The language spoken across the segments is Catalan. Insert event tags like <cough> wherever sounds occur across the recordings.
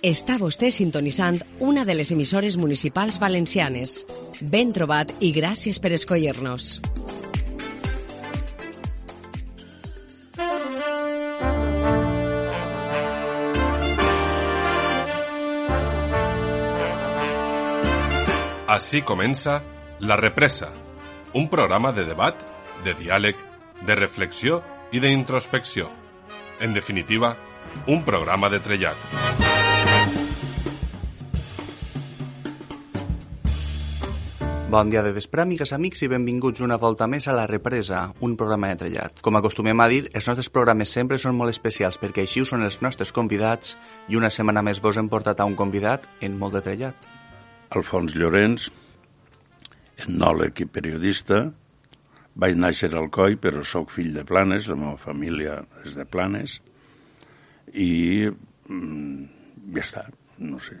Està vostè sintonitzant una de les emissores municipals valencianes. Ben trobat i gràcies per escollir-nos. Així comença La Represa, un programa de debat, de diàleg, de reflexió i d'introspecció. En definitiva, un programa de trellat. Bon dia de vespre, amigues, amics, i benvinguts una volta més a La Represa, un programa de trellat. Com acostumem a dir, els nostres programes sempre són molt especials perquè així ho són els nostres convidats i una setmana més vos hem portat a un convidat en molt de trellat. Alfons Llorenç, etnòleg i periodista. Vaig néixer al Coi, però sóc fill de Planes, la meva família és de Planes, i mm, ja està, no sé.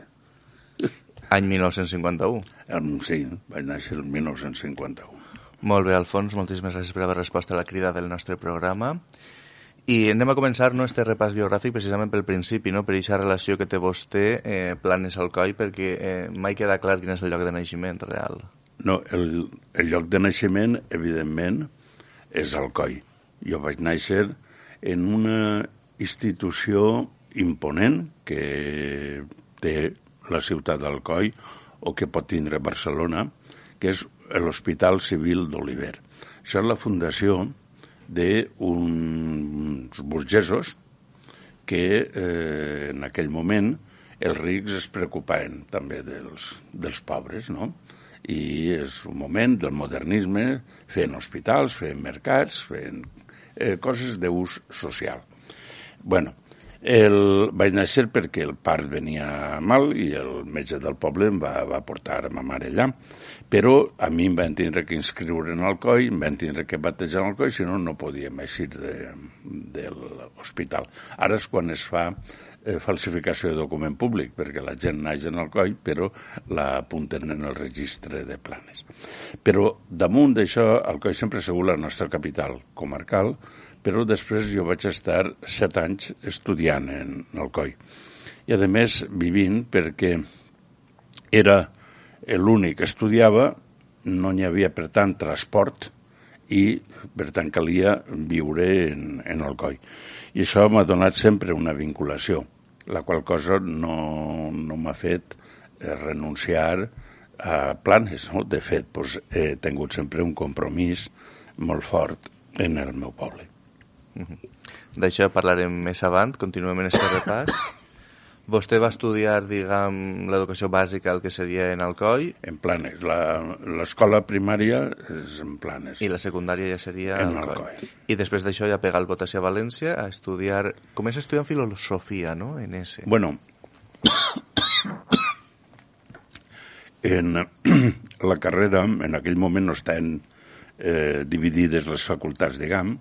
Any 1951. Em- Sí, vaig néixer el 1951. Molt bé, Alfons, moltíssimes gràcies per haver respost a la crida del nostre programa. I anem a començar no, este repàs biogràfic precisament pel principi, no? per aquesta relació que té vostè, eh, Planes al Coi, perquè eh, mai queda clar quin és el lloc de naixement real. No, el, el lloc de naixement, evidentment, és Alcoi. Jo vaig néixer en una institució imponent que té la ciutat d'Alcoi o que pot tindre Barcelona, que és l'Hospital Civil d'Oliver. Això és la fundació d'uns burgesos que eh, en aquell moment els rics es preocupaven també dels, dels pobres, no? I és un moment del modernisme, fent hospitals, fent mercats, fent eh, coses d'ús social. bueno, el, vaig néixer perquè el part venia mal i el metge del poble em va, va portar a ma mare allà. Però a mi em van tindre que inscriure en el coi, em van tindre que batejar en el coi, si no, no podíem eixir de, de l'hospital. Ara és quan es fa eh, falsificació de document públic, perquè la gent naix en el coi, però l'apunten en el registre de planes. Però damunt d'això, el coi sempre ha sigut la nostra capital comarcal, però després jo vaig estar set anys estudiant en el coi. I, a més, vivint perquè era l'únic que estudiava, no n'hi havia, per tant, transport i, per tant, calia viure en, en el coi. I això m'ha donat sempre una vinculació, la qual cosa no, no m'ha fet eh, renunciar a planes. No? De fet, doncs, he tingut sempre un compromís molt fort en el meu poble. D'això parlarem més avant, continuem en aquest repàs. Vostè va estudiar, diguem, l'educació bàsica, el que seria en Alcoi, En Planes. La- L'escola primària és en Planes. i la secundària ja seria En Alcoi. Alcoi. I després d'això ja pega el votació a València a estudiar... Comença estudiant filosofia, no?, en ese. Bueno, <coughs> en <coughs> la carrera, en aquell moment no estaven eh, dividides les facultats, diguem,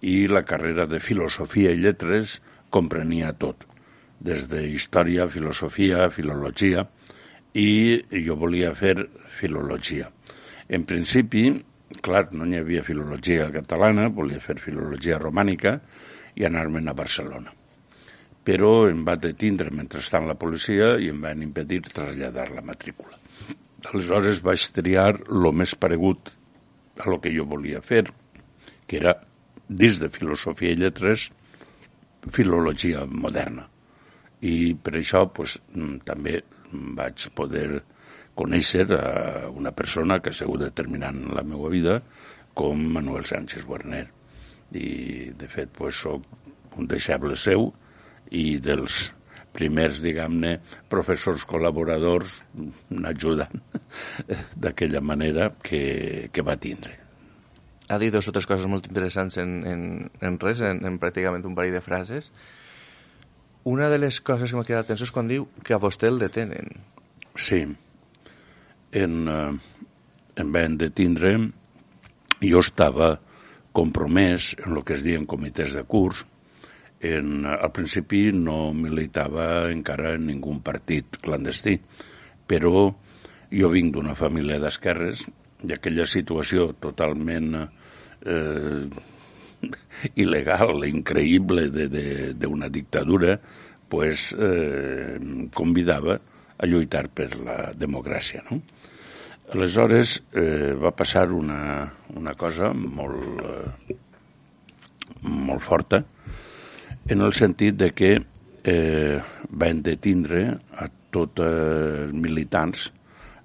i la carrera de filosofia i lletres comprenia tot, des de història, filosofia, filologia, i jo volia fer filologia. En principi, clar, no n'hi havia filologia catalana, volia fer filologia romànica i anar-me'n a Barcelona però em va detindre mentrestant la policia i em van impedir traslladar la matrícula. Aleshores vaig triar el més paregut a lo que jo volia fer, que era, dins de filosofia i lletres, filologia moderna. I per això pues, mm, també vaig poder conèixer a una persona que ha sigut determinant en la meva vida com Manuel Sánchez Werner. I, de fet, pues, soc un deixeble seu i dels primers, diguem-ne, professors col·laboradors n'ajudant <laughs> d'aquella manera que, que va tindre. Ha dit dues o tres coses molt interessants en, en, en res, en, en pràcticament un parell de frases. Una de les coses que m'ha quedat atenció és quan diu que a vostè el detenen. Sí, en, eh, em van detindre, jo estava compromès en el que es diuen comitès de curs, en, al principi no militava encara en ningú partit clandestí, però jo vinc d'una família d'esquerres i aquella situació totalment eh, <laughs> il·legal, increïble d'una dictadura, pues, eh, convidava a lluitar per la democràcia. No? Aleshores eh, va passar una, una cosa molt, eh, molt forta en el sentit de que eh, van detindre a tots els militants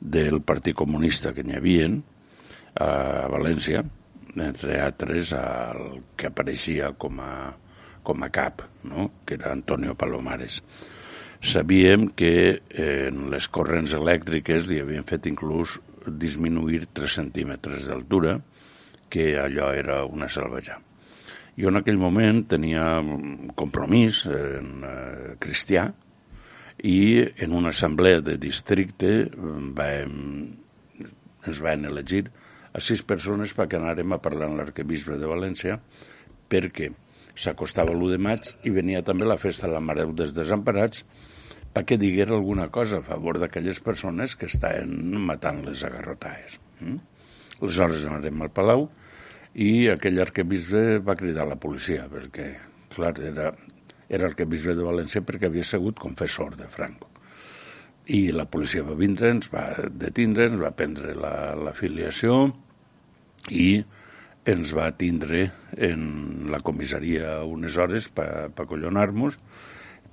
del Partit Comunista que n'hi havien a València, entre altres el que apareixia com a, com a cap, no? que era Antonio Palomares. Sabíem que en les corrents elèctriques li havien fet inclús disminuir 3 centímetres d'altura, que allò era una salvatge. Jo en aquell moment tenia compromís en, eh, cristià i en una assemblea de districte vam, ens van elegir a sis persones perquè anàrem a parlar amb l'arquebisbe de València perquè s'acostava l'1 de maig i venia també la festa de la Mare dels Desemparats perquè diguera alguna cosa a favor d'aquelles persones que estaven matant les agarrotaes. Mm? Aleshores anarem al Palau i aquell arquebisbe va cridar la policia perquè, clar, era, era arquebisbe de València perquè havia sigut confessor de Franco. I la policia va vindre, ens va detindre, ens va prendre la, la i ens va tindre en la comissaria unes hores per pa collonar-nos,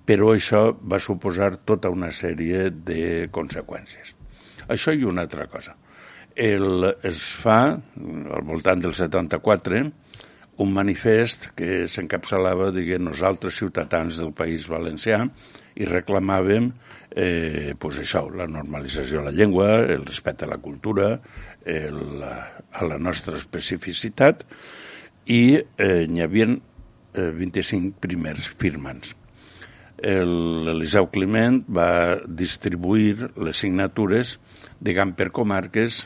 però això va suposar tota una sèrie de conseqüències. Això i una altra cosa. El, es fa, al voltant del 74, un manifest que s'encapçalava, diguem, nosaltres, ciutadans del País Valencià, i reclamàvem eh, pues això, la normalització de la llengua, el respecte a la cultura, el, a la nostra especificitat, i eh, n'hi havia eh, 25 primers firmants. L'Eliseu Climent va distribuir les signatures, diguem, per comarques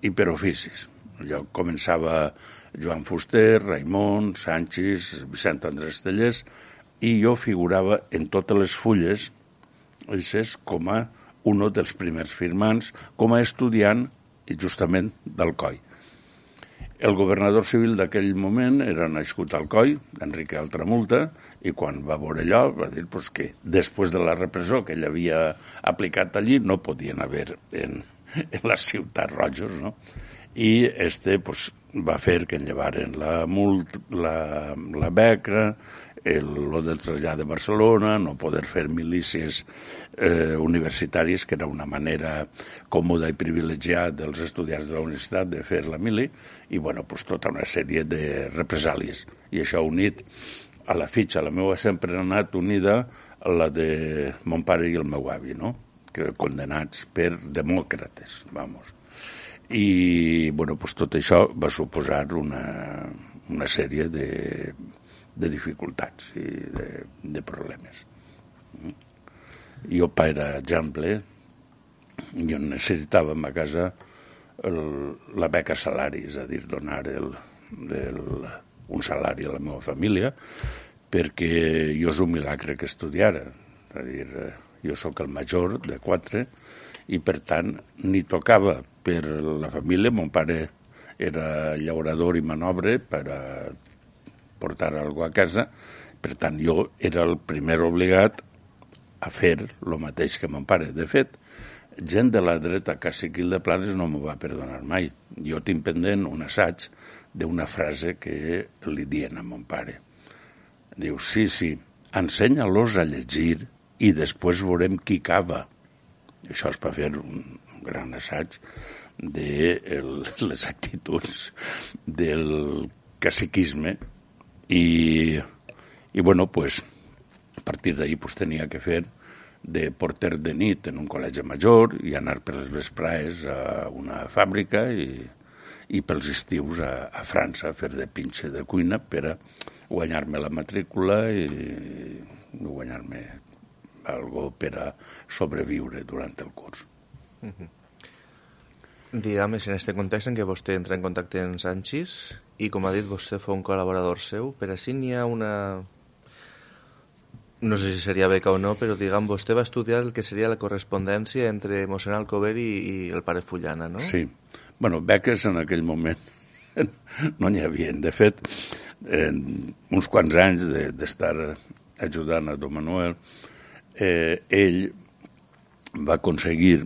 i per oficis. Allò començava Joan Fuster, Raimon, Sánchez, Vicent Andrés Tellers, i jo figurava en totes les fulles és com a un dels primers firmants, com a estudiant i justament d'Alcoi. El governador civil d'aquell moment era nascut al Coi, Enrique Altramulta, i quan va veure allò va dir pues, que després de la repressió que ell havia aplicat allí no podien haver en, en les ciutats rojos, no? I este pues, va fer que llevaren la, mult, la, la beca, el, lo del trasllat de Barcelona, no poder fer milícies eh, universitàries, que era una manera còmoda i privilegiada dels estudiants de la universitat de fer la mili, i bueno, pues, tota una sèrie de represàlies. I això unit a la fitxa, la meva sempre ha anat unida a la de mon pare i el meu avi, no? que condenats per demòcrates, vamos. I, bueno, pues tot això va suposar una, una sèrie de de dificultats i de, de problemes. Jo, per exemple, jo necessitava a casa el, la beca salari, és a dir, donar el, el, un salari a la meva família, perquè jo és un milagre que estudiara. És a dir, jo sóc el major de quatre i, per tant, ni tocava per la família. Mon pare era llaurador i manobre per a portar alguna a casa, per tant jo era el primer obligat a fer el mateix que mon pare. De fet, gent de la dreta caciquil de Planes no m'ho va perdonar mai. Jo tinc pendent un assaig d'una frase que li dien a mon pare. Diu, sí, sí, ensenya-los a llegir i després veurem qui cava. Això és per fer un gran assaig de <laughs> les actituds del caciquisme i, i bueno, pues, a partir d'ahir pues, tenia que fer de porter de nit en un col·legi major i anar per les vespraes a una fàbrica i, i pels estius a, a França a fer de pinxe de cuina per a guanyar-me la matrícula i, guanyar-me algo per a sobreviure durant el curs. Uh -huh. Digue'm, en este context en què vostè entra en contacte amb Sanchis, i com ha dit vostè fa un col·laborador seu, per així n'hi ha una... No sé si seria beca o no, però diguem, vostè va estudiar el que seria la correspondència entre mossèn Alcover i, i el pare Fullana, no? Sí. Bueno, beques en aquell moment <laughs> no n'hi havia. De fet, en uns quants anys d'estar de, ajudant a Don Manuel, eh, ell va aconseguir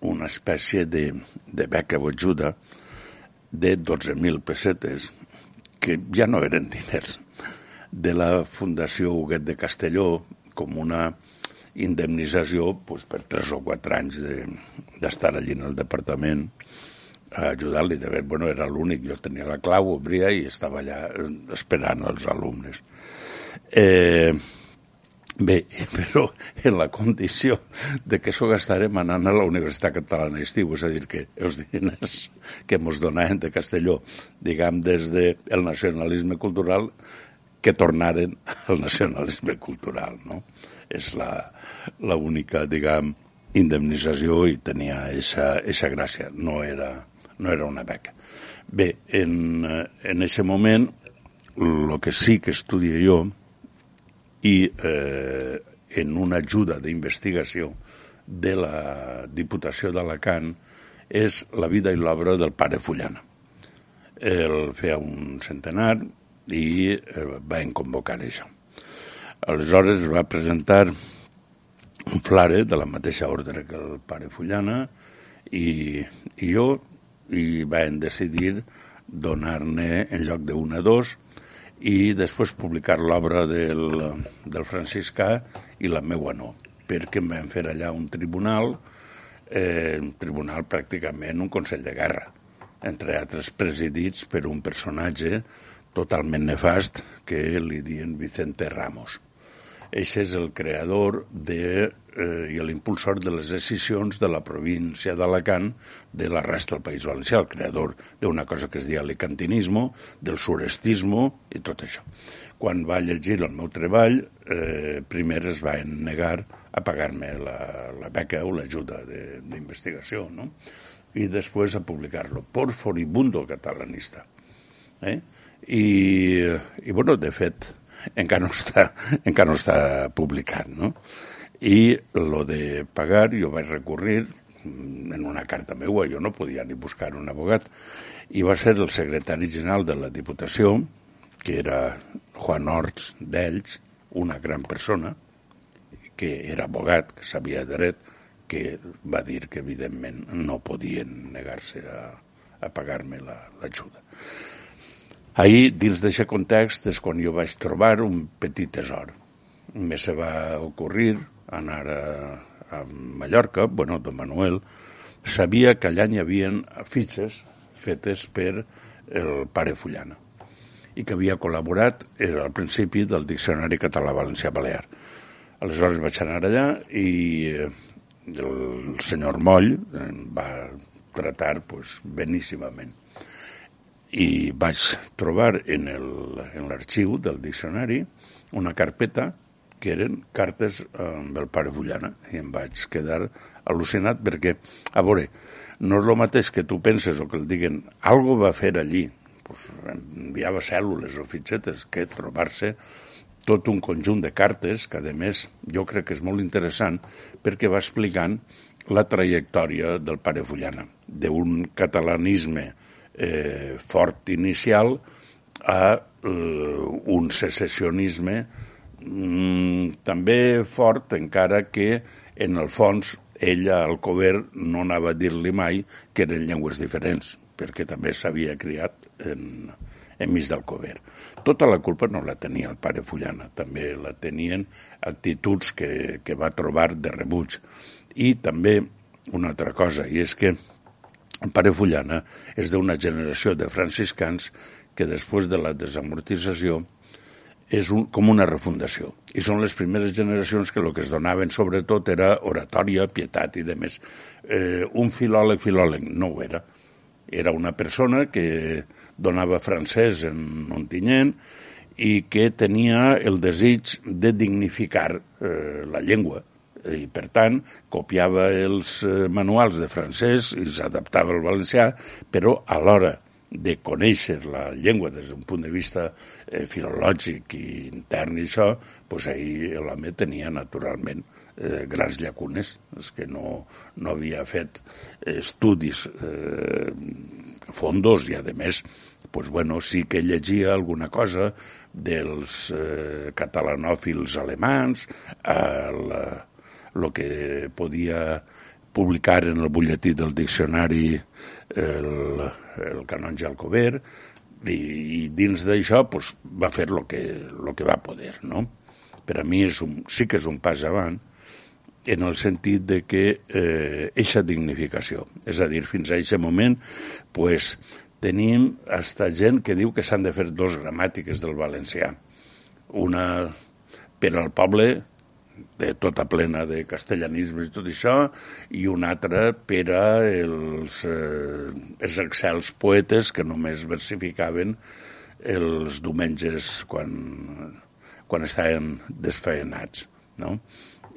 una espècie de, de beca o ajuda de 12.000 pessetes, que ja no eren diners, de la Fundació Huguet de Castelló com una indemnització pues, per tres o quatre anys d'estar de, allí en el departament a ajudar-li. De fet, bueno, era l'únic, jo tenia la clau, obria i estava allà esperant els alumnes. Eh, Bé, però en la condició de que això gastarem anant a la Universitat Catalana d'Estiu, és a dir, que els diners que ens donaven de Castelló, diguem, des del de nacionalisme cultural, que tornaren al nacionalisme cultural, no? És l'única, diguem, indemnització i tenia aquesta gràcia, no era, no era una beca. Bé, en, en aquest moment, el que sí que estudia jo, i eh, en una ajuda d'investigació de la Diputació d'Alacant és la vida i l'obra del pare Fullana. El feia un centenar i eh, va convocar això. Aleshores va presentar un flare de la mateixa ordre que el pare Fullana i, i jo i van decidir donar-ne en lloc d'un a dos i després publicar l'obra del, del franciscà i la meua no, perquè em van fer allà un tribunal, eh, un tribunal pràcticament un consell de guerra, entre altres presidits per un personatge totalment nefast que li diuen Vicente Ramos. Eix és el creador de, eh, i l'impulsor de les decisions de la província d'Alacant de la resta del País Valencià, el creador d'una cosa que es diu alicantinismo, del surestismo i tot això. Quan va llegir el meu treball, eh, primer es va negar a pagar-me la, la beca o l'ajuda d'investigació, no? i després a publicar-lo, por foribundo catalanista. Eh? I, I, bueno, de fet, encara no està, encara no està publicat, no? I lo de pagar, jo vaig recurrir en una carta meua, jo no podia ni buscar un abogat, i va ser el secretari general de la Diputació, que era Juan Horts d'Ells, una gran persona, que era abogat, que sabia dret, que va dir que evidentment no podien negar-se a, a pagar-me l'ajuda. La, Ahir, dins d'aquest context, és quan jo vaig trobar un petit tesor. Me se va ocorrir anar a, a Mallorca, bueno, don Manuel, sabia que allà hi havia fitxes fetes per el pare Fullana i que havia col·laborat era al principi del Diccionari Català-Valencià-Balear. Aleshores vaig anar allà i eh, el senyor Moll va tratar pues, beníssimament i vaig trobar en l'arxiu del diccionari una carpeta que eren cartes amb el pare Bullana i em vaig quedar al·lucinat perquè, a veure, no és el mateix que tu penses o que el diguen algo va fer allí, pues, enviava cèl·lules o fitxetes, que trobar-se tot un conjunt de cartes que, a més, jo crec que és molt interessant perquè va explicant la trajectòria del pare Fullana, d'un catalanisme eh, fort inicial a eh, un secessionisme mm, també fort, encara que en el fons ella, al Cover, no anava a dir-li mai que eren llengües diferents, perquè també s'havia criat en, en mig del Cover. Tota la culpa no la tenia el pare Fullana, també la tenien actituds que, que va trobar de rebuig. I també una altra cosa, i és que el pare Fullana és d'una generació de franciscans que després de la desamortització és un, com una refundació. I són les primeres generacions que el que es donaven sobretot era oratòria, pietat i demés. Eh, un filòleg, filòleg, no ho era. Era una persona que donava francès en Ontinyent i que tenia el desig de dignificar eh, la llengua i, per tant, copiava els eh, manuals de francès i s'adaptava al valencià, però a l'hora de conèixer la llengua des d'un punt de vista eh, filològic i intern i això, doncs ahir l'home tenia naturalment eh, grans llacunes, és que no, no havia fet estudis eh, fondos i, a més, pues, bueno, sí que llegia alguna cosa dels eh, catalanòfils alemans, el, el que podia publicar en el butlletí del diccionari el, el canonge Alcover, i, i dins d'això pues, va fer el que, lo que va poder. No? Per a mi és un, sí que és un pas avant, en el sentit de que eh, eixa dignificació. És a dir, fins a aquest moment pues, tenim hasta gent que diu que s'han de fer dos gramàtiques del valencià. Una per al poble de tota plena de castellanismes i tot això, i una altra per a els, eh, els excels poetes que només versificaven els diumenges quan, quan estaven desfaenats. No?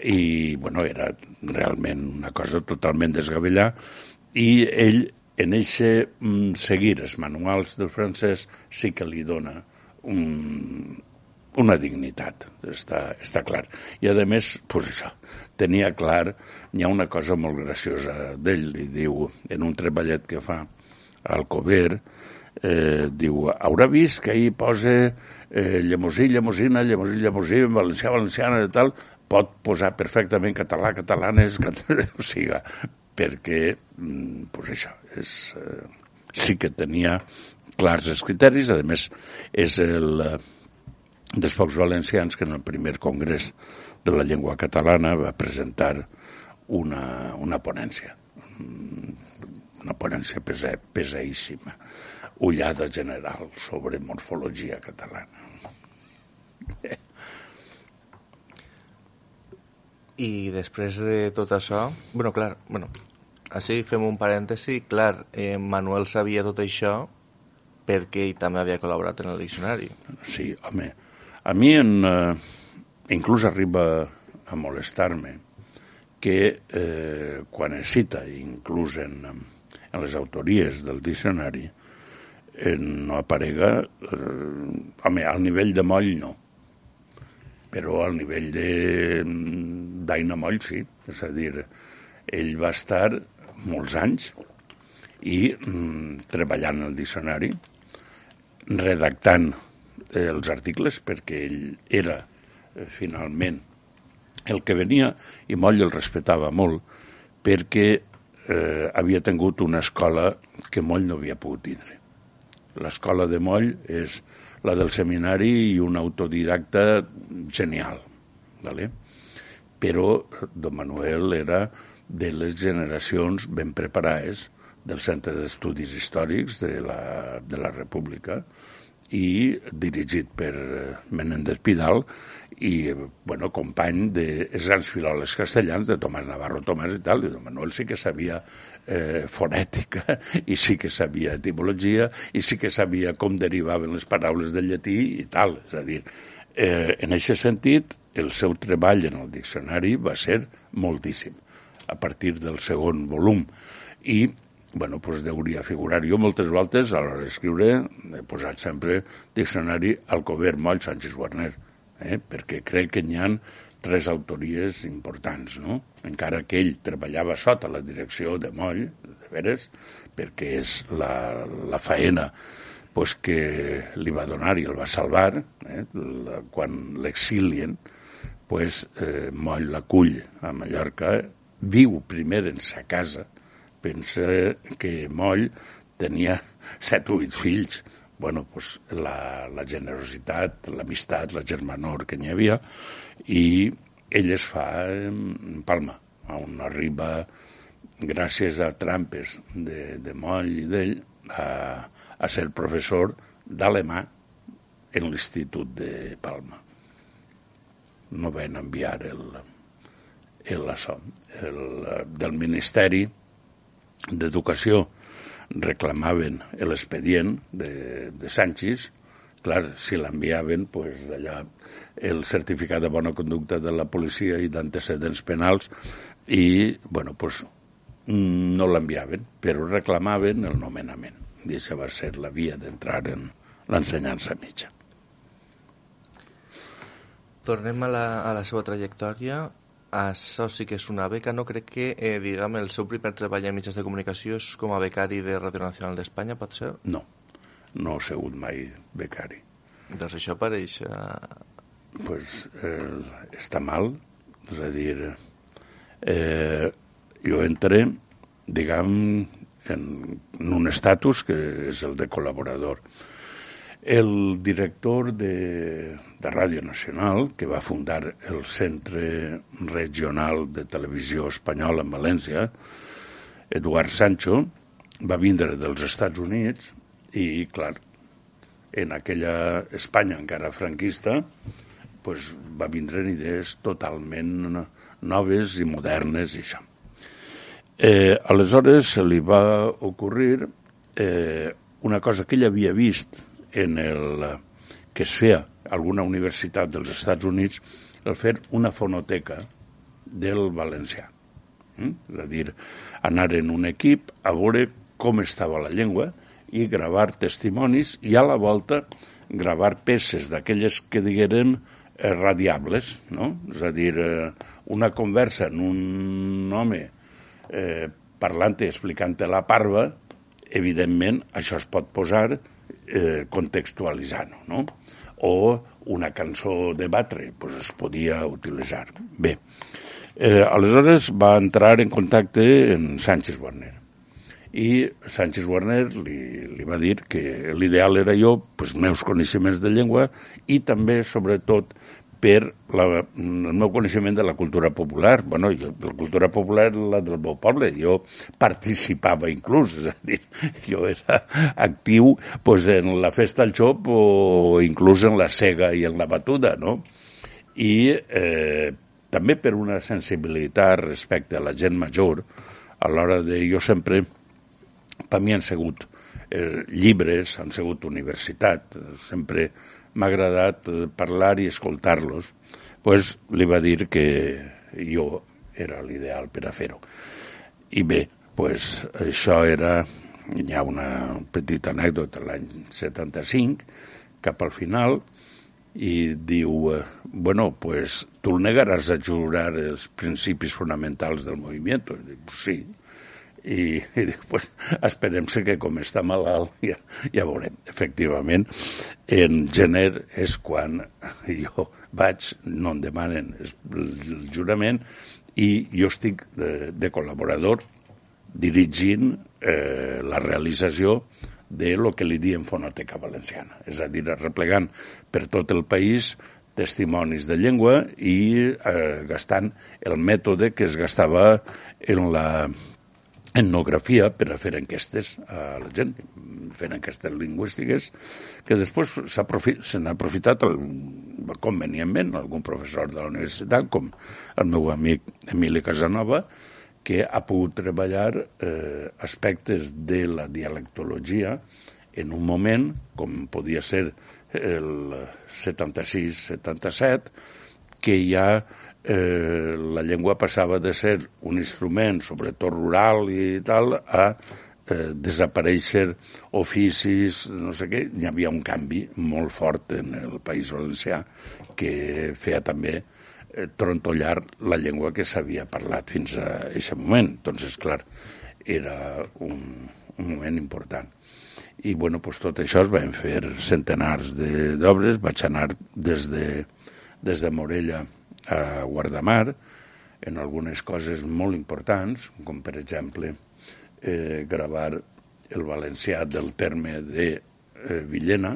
I, bueno, era realment una cosa totalment desgavellà i ell, en eixe mm, seguir els manuals del francès, sí que li dona un, una dignitat, està, està clar. I a més, pues això, tenia clar, hi ha una cosa molt graciosa d'ell, li diu, en un treballet que fa al Cover, eh, diu, haurà vist que ahir posa eh, llemosí, llemosina, llemosí, llemosí, valencià, valenciana i tal, pot posar perfectament català, catalanes, català, <laughs> o sigui, perquè, mm, pues això, és, eh, sí que tenia clars els criteris, a més, és el, dels pocs valencians que en el primer congrés de la llengua catalana va presentar una, una ponència, una ponència pesa, pesaíssima, ullada general sobre morfologia catalana. I després de tot això, bueno, clar, bueno, així fem un parèntesi, clar, eh, Manuel sabia tot això perquè ell també havia col·laborat en el diccionari. Sí, home, a mi en, eh, inclús arriba a molestar-me que eh, quan es cita, inclús en, en les autories del diccionari, eh, no aparega, eh, home, al nivell de moll no, però al nivell de d'Aina Moll sí, és a dir, ell va estar molts anys i mm, treballant el diccionari, redactant els articles perquè ell era eh, finalment el que venia i Moll el respectava molt perquè eh, havia tingut una escola que Moll no havia pogut tindre. L'escola de Moll és la del seminari i un autodidacta genial. Vale? Però Don Manuel era de les generacions ben preparades del Centre d'Estudis Històrics de la, de la República, i dirigit per eh, Menéndez Pidal i, bueno, company de grans filòlegs castellans, de Tomàs Navarro Tomàs i tal, i Don Manuel sí que sabia eh, fonètica i sí que sabia etimologia i sí que sabia com derivaven les paraules del llatí i tal. És a dir, eh, en aquest sentit, el seu treball en el diccionari va ser moltíssim, a partir del segon volum. I bueno, pues deuria figurar. Jo moltes voltes, a l'hora d'escriure, he posat sempre diccionari Alcover, Moll, Sánchez Warner, eh? perquè crec que n'hi ha tres autories importants, no? Encara que ell treballava sota la direcció de Moll, de veres, perquè és la, la faena pues, que li va donar i el va salvar, eh? la, quan l'exilien, pues, eh, Moll l'acull a Mallorca, viu primer en sa casa, pensa que Moll tenia set o vuit fills. bueno, pues la, la generositat, l'amistat, la germanor que n'hi havia, i ell es fa en Palma, on arriba, gràcies a trampes de, de Moll i d'ell, a, a ser professor d'alemà en l'Institut de Palma. No van enviar el, el, això, el, del Ministeri d'Educació reclamaven l'expedient de, de Sánchez, clar, si l'enviaven, pues, d'allà el certificat de bona conducta de la policia i d'antecedents penals i, bueno, pues, no l'enviaven, però reclamaven el nomenament. I això va ser la via d'entrar en l'ensenyança mitja. Tornem a la, a la seva trajectòria. Això sí que és una beca. No crec que, eh, diguem, el seu primer treball en mitjans de comunicació és com a becari de Radio Nacional d'Espanya, pot ser? No, no he sigut mai becari. Doncs això pareix... Eh... pues, eh, està mal, és a dir, eh, jo entré, diguem, en, en un estatus que és el de col·laborador. El director de, de Ràdio Nacional, que va fundar el Centre Regional de Televisió Espanyola en València, Eduard Sancho, va vindre dels Estats Units i, clar, en aquella Espanya encara franquista, pues, va vindre idees totalment noves i modernes i això. Eh, aleshores se li va ocorrir eh, una cosa que ell havia vist en el que es feia alguna universitat dels Estats Units el fer una fonoteca del valencià. Mm? És a dir, anar en un equip a veure com estava la llengua i gravar testimonis i a la volta gravar peces d'aquelles que digueren eh, radiables, no? És a dir, eh, una conversa en un home eh, parlant i explicant la parva, evidentment això es pot posar eh, contextualitzant no? O una cançó de batre, pues es podia utilitzar. Bé, eh, aleshores va entrar en contacte en Sánchez Warner i Sánchez Warner li, li va dir que l'ideal era jo, pues, meus coneixements de llengua i també, sobretot, per la, el meu coneixement de la cultura popular. Bueno, jo, la cultura popular la del meu poble. Jo participava inclús, és a dir, jo era actiu pues, en la festa al xop o inclús en la cega i en la batuda, no? I eh, també per una sensibilitat respecte a la gent major, a l'hora de... Jo sempre, per mi han sigut eh, llibres, han sigut universitat, sempre m'ha agradat eh, parlar i escoltar-los, pues, li va dir que jo era l'ideal per a fer-ho. I bé, pues, això era, hi ha una petita anècdota, l'any 75, cap al final, i diu, eh, bueno, pues tu negaràs a jurar els principis fonamentals del moviment? Dic, sí, i, i dic, pues, esperem que com està malalt <laughs> ja, ja veurem. Efectivament, en gener és quan <laughs> jo vaig, no em demanen el jurament, i jo estic de, de col·laborador dirigint eh, la realització de lo que li diem Fonoteca Valenciana, és a dir, replegant per tot el país testimonis de llengua i eh, gastant el mètode que es gastava en la etnografia per a fer enquestes a la gent, fent enquestes lingüístiques, que després se n'ha aprofitat el, convenientment algun professor de la universitat, com el meu amic Emili Casanova, que ha pogut treballar eh, aspectes de la dialectologia en un moment, com podia ser el 76-77, que ja eh, la llengua passava de ser un instrument, sobretot rural i tal, a eh, desaparèixer oficis, no sé què. Hi havia un canvi molt fort en el País Valencià que feia també eh, trontollar la llengua que s'havia parlat fins a aquest moment. Doncs, clar, era un, un moment important. I, bueno, pues, tot això es van fer centenars d'obres. Vaig anar des de, des de Morella a Guardamar en algunes coses molt importants, com per exemple eh, gravar el valencià del terme de eh, Villena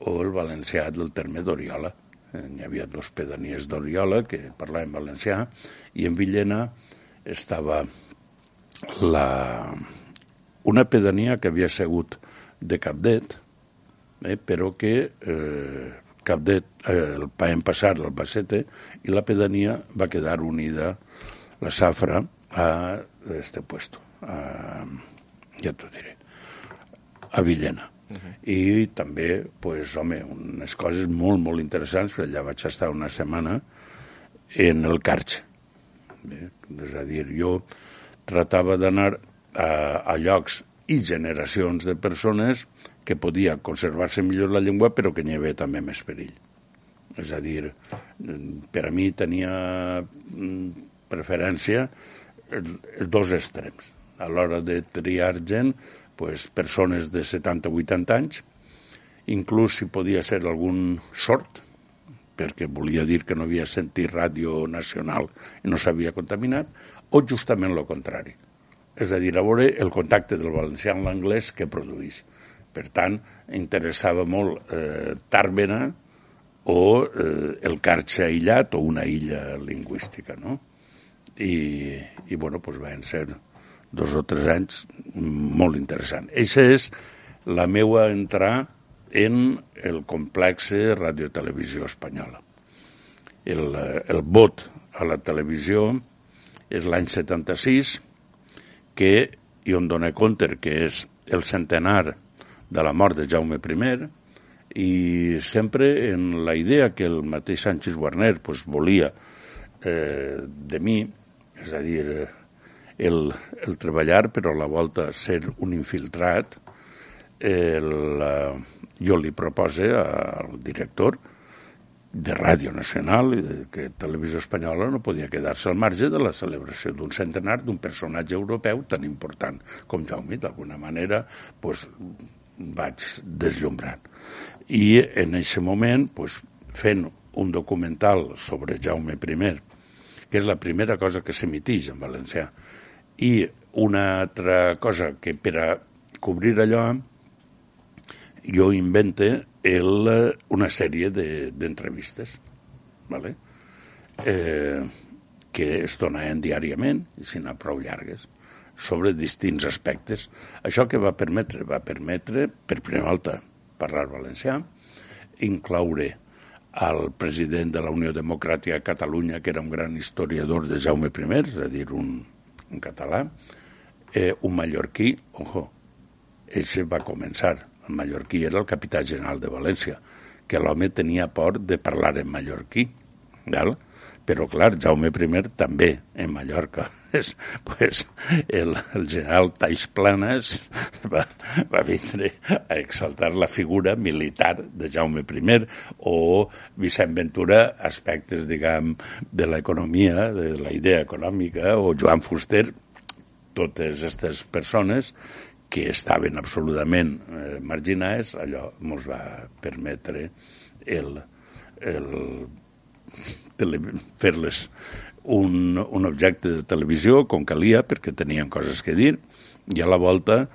o el valencià del terme d'Oriola. Eh, hi havia dos pedanies d'Oriola que parlaven valencià i en Villena estava la... una pedania que havia segut de Capdet, eh, però que eh, Capdet, eh, el Paem Passar, Bacete, i la pedania va quedar unida, la Safra, a este puesto, a, ja t'ho diré, a Villena. Uh -huh. I també, pues, home, unes coses molt, molt interessants, perquè allà vaig estar una setmana en el Carxe. Bé, és a dir, jo tratava d'anar a, a llocs i generacions de persones que podia conservar-se millor la llengua però que n'hi havia també més perill. És a dir, per a mi tenia mm, preferència els dos extrems. A l'hora de triar gent, pues, persones de 70-80 anys, inclús si podia ser algun sort, perquè volia dir que no havia sentit ràdio nacional i no s'havia contaminat, o justament el contrari. És a dir, a veure el contacte del valencià amb l'anglès que produeix. Per tant, interessava molt eh, Tàrbena o eh, el Carxe aïllat o una illa lingüística, no? I, i bueno, doncs van ser dos o tres anys molt interessant. Eixa és la meua entrada en el complex radiotelevisió espanyola. El, el vot a la televisió és l'any 76, que i on dona compte que és el centenar de la mort de Jaume I, i sempre en la idea que el mateix Sánchez Warner pues, volia eh, de mi, és a dir, el, el treballar, però a la volta ser un infiltrat, el, jo li propose al director de Ràdio Nacional que Televisió Espanyola no podia quedar-se al marge de la celebració d'un centenar d'un personatge europeu tan important com Jaume. D'alguna manera, pues, vaig deslumbrant. I en aquest moment, pues, fent un documental sobre Jaume I, que és la primera cosa que s'emitix en valencià, i una altra cosa que per a cobrir allò jo invente el, una sèrie d'entrevistes, de, ¿vale? eh, que es donaven diàriament, i si no prou llargues, sobre distints aspectes. Això que va permetre? Va permetre, per primera volta, parlar valencià, incloure al president de la Unió Democràtica de Catalunya, que era un gran historiador de Jaume I, és a dir, un, un català, eh, un mallorquí, ojo, ell va començar el mallorquí era el capità general de València, que l'home tenia por de parlar en mallorquí, val? Però clar, Jaume I també en Mallorca. <laughs> És, pues, el, el general Taix Planes <laughs> va, va vindre a exaltar la figura militar de Jaume I o Vicent Ventura aspectes, diguem, de l'economia, de la idea econòmica, o Joan Fuster, totes aquestes persones que estaven absolutament eh, marginades, allò ens va permetre el, el fer-les un, un objecte de televisió com calia perquè tenien coses que dir i a la volta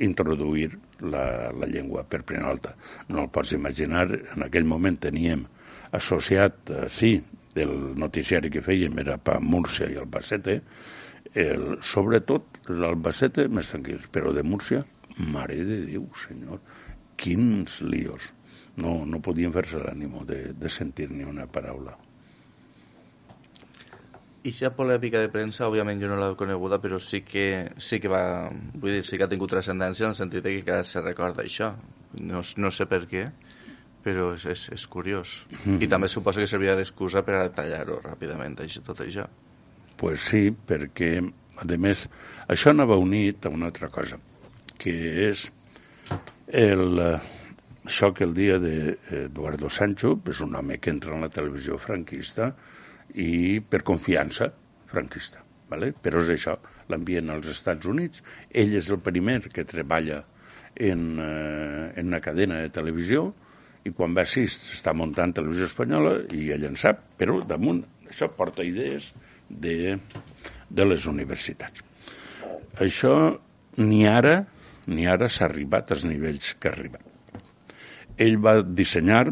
introduir la, la llengua per primera volta. No el pots imaginar, en aquell moment teníem associat, eh, sí, el noticiari que fèiem era per Múrcia i Albacete, el, sobretot l'Albacete més tranquils, però de Múrcia, mare de Déu, senyor, quins líos. No, no podien fer-se l'ànimo de, de sentir ni una paraula. I aquesta polèmica de premsa, òbviament jo no l'he coneguda, però sí que, sí que va, vull dir, sí que ha tingut transcendència en el sentit que cada se recorda això. No, no sé per què, però és, és, és curiós. Mm -hmm. I també suposo que servia d'excusa per a tallar-ho ràpidament, això, tot això. Pues sí, perquè, a més, això anava unit a una altra cosa, que és el, que el dia d'Eduardo Sancho és un home que entra en la televisió franquista i per confiança franquista. ¿vale? Però és això, l'envien als Estats Units, ell és el primer que treballa en, eh, en una cadena de televisió i quan va així està muntant televisió espanyola i ell en sap, però damunt això porta idees de, de les universitats. Això ni ara ni ara s'ha arribat als nivells que ha arribat. Ell va dissenyar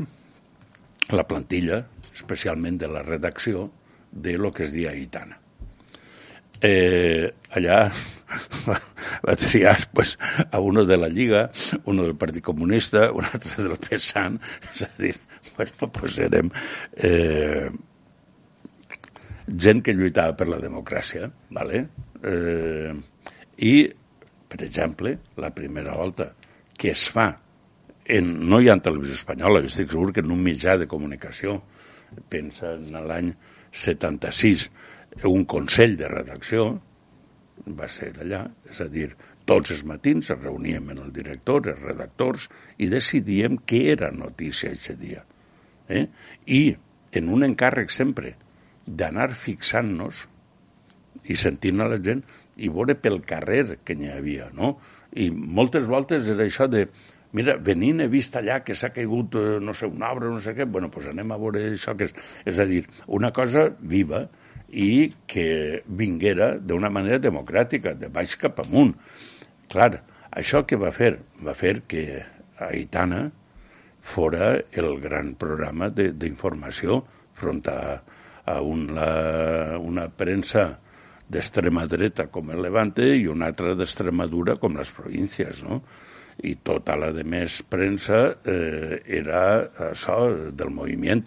la plantilla, especialment de la redacció, de lo que es dia Aitana. Eh, allà va, <laughs> va triar pues, a uno de la Lliga, uno del Partit Comunista, un altre del PSAN, és a dir, bueno, pues érem eh, gent que lluitava per la democràcia, ¿vale? eh, i, per exemple, la primera volta que es fa en, no hi ha televisió espanyola, estic segur que en un mitjà de comunicació, pensa en l'any 76, un consell de redacció, va ser allà, és a dir, tots els matins es reuníem amb el director, els redactors, i decidíem què era notícia aquest dia. Eh? I en un encàrrec sempre d'anar fixant-nos i sentint a la gent i veure pel carrer que n'hi havia, no? I moltes voltes era això de mira, venint he vist allà que s'ha caigut, eh, no sé, un arbre, no sé què, bueno, doncs anem a veure això que és... És a dir, una cosa viva i que vinguera d'una manera democràtica, de baix cap amunt. Clar, això que va fer? Va fer que Aitana fora el gran programa d'informació front a, a una, una premsa d'extrema dreta com el Levante i una altra d'extrema dura com les províncies, no? I tota la de més premsa eh, era això del moviment.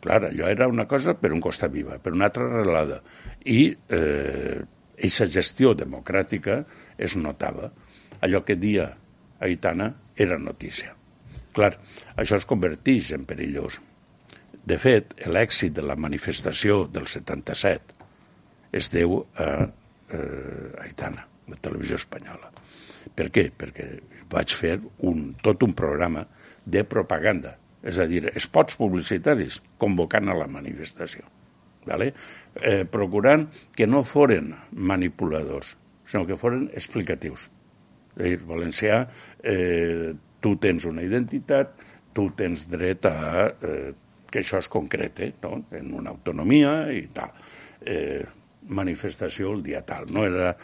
Clar, allò era una cosa per un costat viva, per una altra relada. I eh, aquesta gestió democràtica es notava. Allò que dia Aitana era notícia. Clar, això es converteix en perillós. De fet, l'èxit de la manifestació del 77 es deu a eh, Aitana, la televisió espanyola. Per què? Perquè vaig fer un, tot un programa de propaganda, és a dir, espots publicitaris convocant a la manifestació, vale? eh, procurant que no foren manipuladors, sinó que foren explicatius. És a dir, valencià, eh, tu tens una identitat, tu tens dret a eh, que això es concrete no? en una autonomia i tal. Eh, manifestació el dia tal. No era,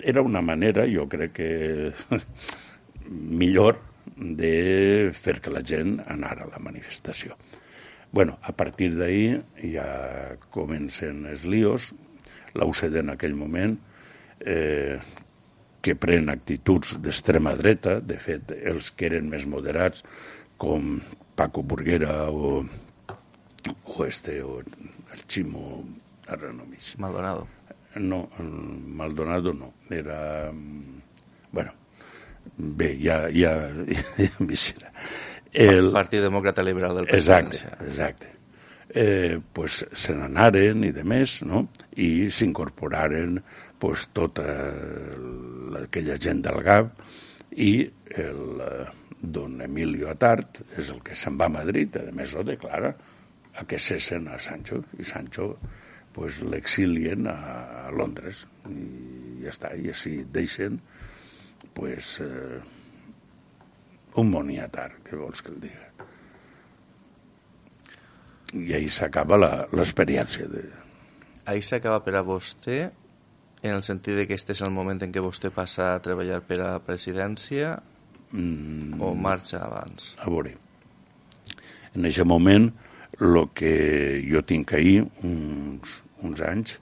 era una manera, jo crec que <laughs> millor de fer que la gent anara a la manifestació. bueno, a partir d'ahir ja comencen els líos, la UCD en aquell moment, eh, que pren actituds d'extrema dreta, de fet, els que eren més moderats, com Paco Burguera o, o este, o el Chimo, ara no Maldonado. No, Maldonado no, era... Bueno, bé, ja, ja, ja m'hi serà. El Partit Demòcrata Liberal del País Exacte, exacte. Eh, pues se n'anaren i de més, no? I s'incorporaren pues, tota aquella gent del GAP i el eh, don Emilio Atart és el que se'n va a Madrid, a més ho declara, a que cessen a Sancho, i Sancho pues, l'exilien a, a Londres, i ja està, i així deixen pues, eh, un moniatar, que vols que el diga. I ahí s'acaba l'experiència. De... Ahí s'acaba per a vostè en el sentit de que este és el moment en què vostè passa a treballar per a presidència mm, o marxa abans? A veure, en aquest moment el que jo tinc ahir uns, uns anys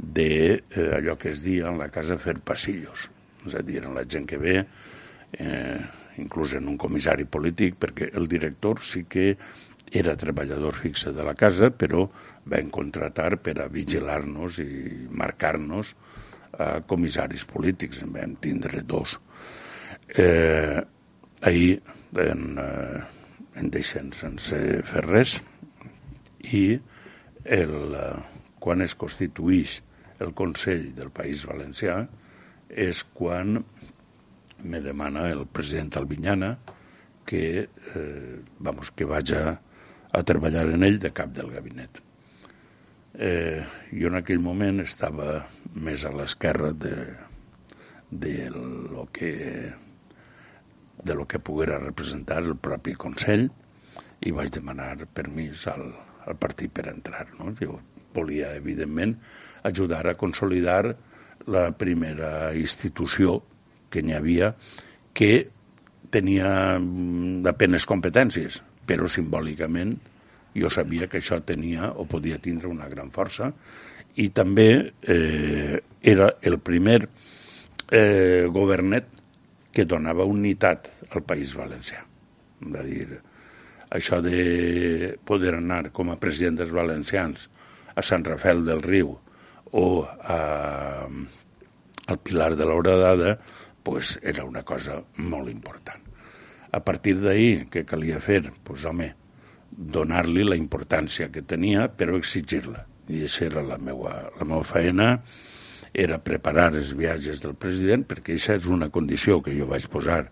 de eh, allò que es dia en la casa fer passillos, és a dir, la gent que ve, eh, inclús en un comissari polític, perquè el director sí que era treballador fixe de la casa, però vam contratar per a vigilar-nos i marcar-nos a comissaris polítics, en vam tindre dos. Eh, ahir en, eh, en deixen sense fer res i el, eh, quan es constituïx el Consell del País Valencià és quan me demana el president Albinyana que, eh, vamos, que vaja a treballar en ell de cap del gabinet. Eh, jo en aquell moment estava més a l'esquerra de, de lo que de lo que poguera representar el propi Consell i vaig demanar permís al, al partit per entrar. No? Jo volia, evidentment, ajudar a consolidar la primera institució que n'hi havia que tenia apenes competències, però simbòlicament jo sabia que això tenia o podia tindre una gran força i també eh, era el primer eh, governet que donava unitat al País Valencià. Va dir, això de poder anar com a president dels valencians a Sant Rafael del Riu o a, al Pilar de l'Hora pues, era una cosa molt important. A partir d'ahir, què calia fer? Pues, home, donar-li la importància que tenia, però exigir-la. I això era la meva, la meva feina, era preparar els viatges del president, perquè això és una condició que jo vaig posar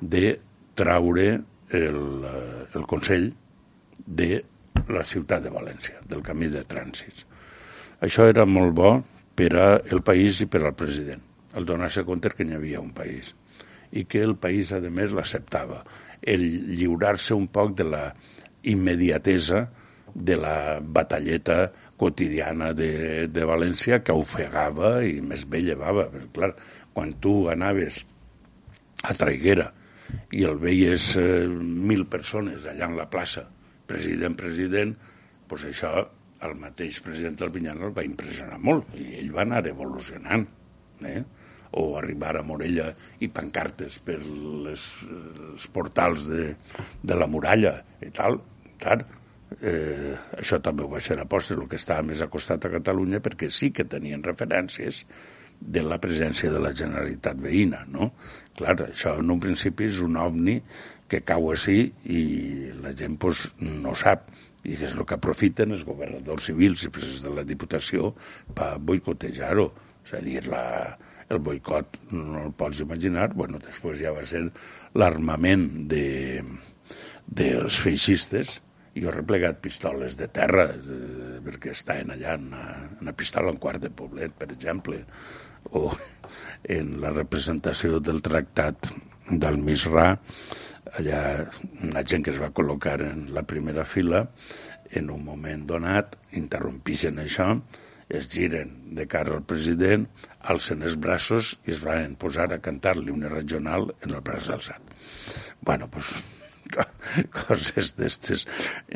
de traure el, el Consell de la ciutat de València, del camí de trànsits. Això era molt bo per al país i per al president, el donar-se compte que hi havia un país i que el país, a més, l'acceptava. El lliurar-se un poc de la immediatesa de la batalleta quotidiana de, de València que ofegava i més bé llevava. Però, clar, quan tu anaves a Traiguera i el veies eh, mil persones allà en la plaça, president, president, doncs això el mateix president del Vinyana el va impressionar molt i ell va anar evolucionant. Eh? o arribar a Morella i pancartes per les, els portals de, de la muralla i tal, tal. Eh, això també ho va ser aposta, el que estava més acostat a Catalunya, perquè sí que tenien referències de la presència de la Generalitat veïna, no? Clar, això en un principi és un ovni que cau així i la gent pues, no sap i és el que aprofiten els governadors civils i presidents de la Diputació per boicotejar-ho. És a dir, la, el boicot no el pots imaginar, bueno, després ja va ser l'armament de, dels feixistes, jo he replegat pistoles de terra, de, perquè estaven allà en una, en una pistola en quart de poblet, per exemple, o en la representació del tractat del Misrà, allà una gent que es va col·locar en la primera fila, en un moment donat, interrompixen això, es giren de cara al president, alcen els braços i es van posar a cantar-li una regional en el braç alçat. Bueno, doncs, <laughs> coses d'estes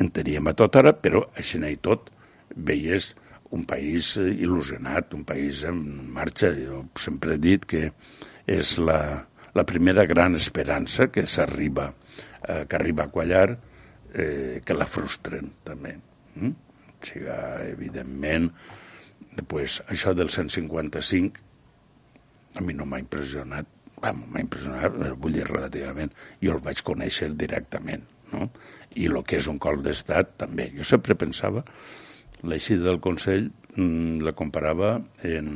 en teníem a tota hora, però així i tot veies un país il·lusionat, un país en marxa. Jo sempre he dit que és la, la primera gran esperança que s'arriba, eh, que arriba a quallar, eh, que la frustren també. Mm? O sigui, evidentment, pues, això del 155 a mi no m'ha impressionat m'ha impressionat, vull dir relativament, jo el vaig conèixer directament, no? I el que és un col d'estat també. Jo sempre pensava, l'eixida del Consell mmm, la comparava en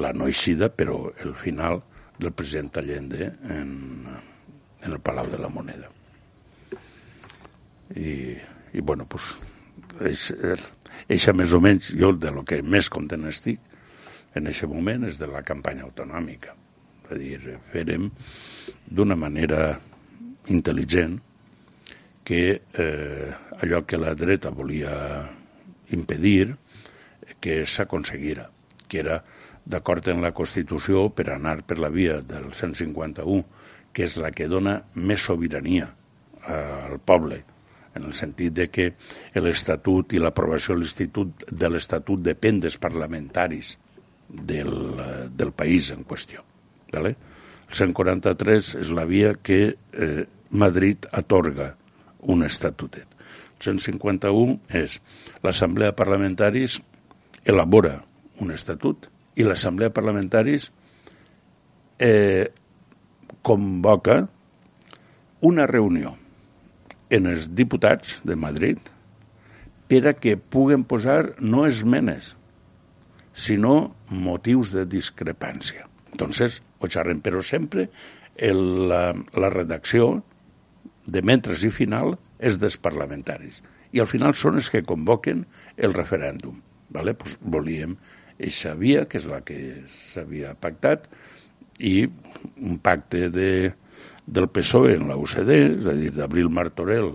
la no eixida, però el final del president Allende en, en el Palau de la Moneda. I, i bueno, pues, és, eixa més o menys, jo de lo que més content estic en aquest moment és de la campanya autonòmica és a dir, farem d'una manera intel·ligent que eh, allò que la dreta volia impedir que s'aconseguira, que era d'acord en la Constitució per anar per la via del 151, que és la que dona més sobirania al poble, en el sentit de que l'Estatut i l'aprovació de l'Estatut depèn dels parlamentaris del, del país en qüestió. ¿vale? El 143 és la via que eh, Madrid atorga un estatutet. El 151 és l'Assemblea Parlamentaris elabora un estatut i l'Assemblea Parlamentaris eh, convoca una reunió en els diputats de Madrid per a que puguen posar no esmenes, sinó motius de discrepància. Entonces, o xerrem, però sempre el, la, la redacció de mentres i final és dels parlamentaris. I al final són els que convoquen el referèndum. Vale? Pues volíem eixa via, que és la que s'havia pactat, i un pacte de, del PSOE en la UCD, és a dir, d'Abril Martorell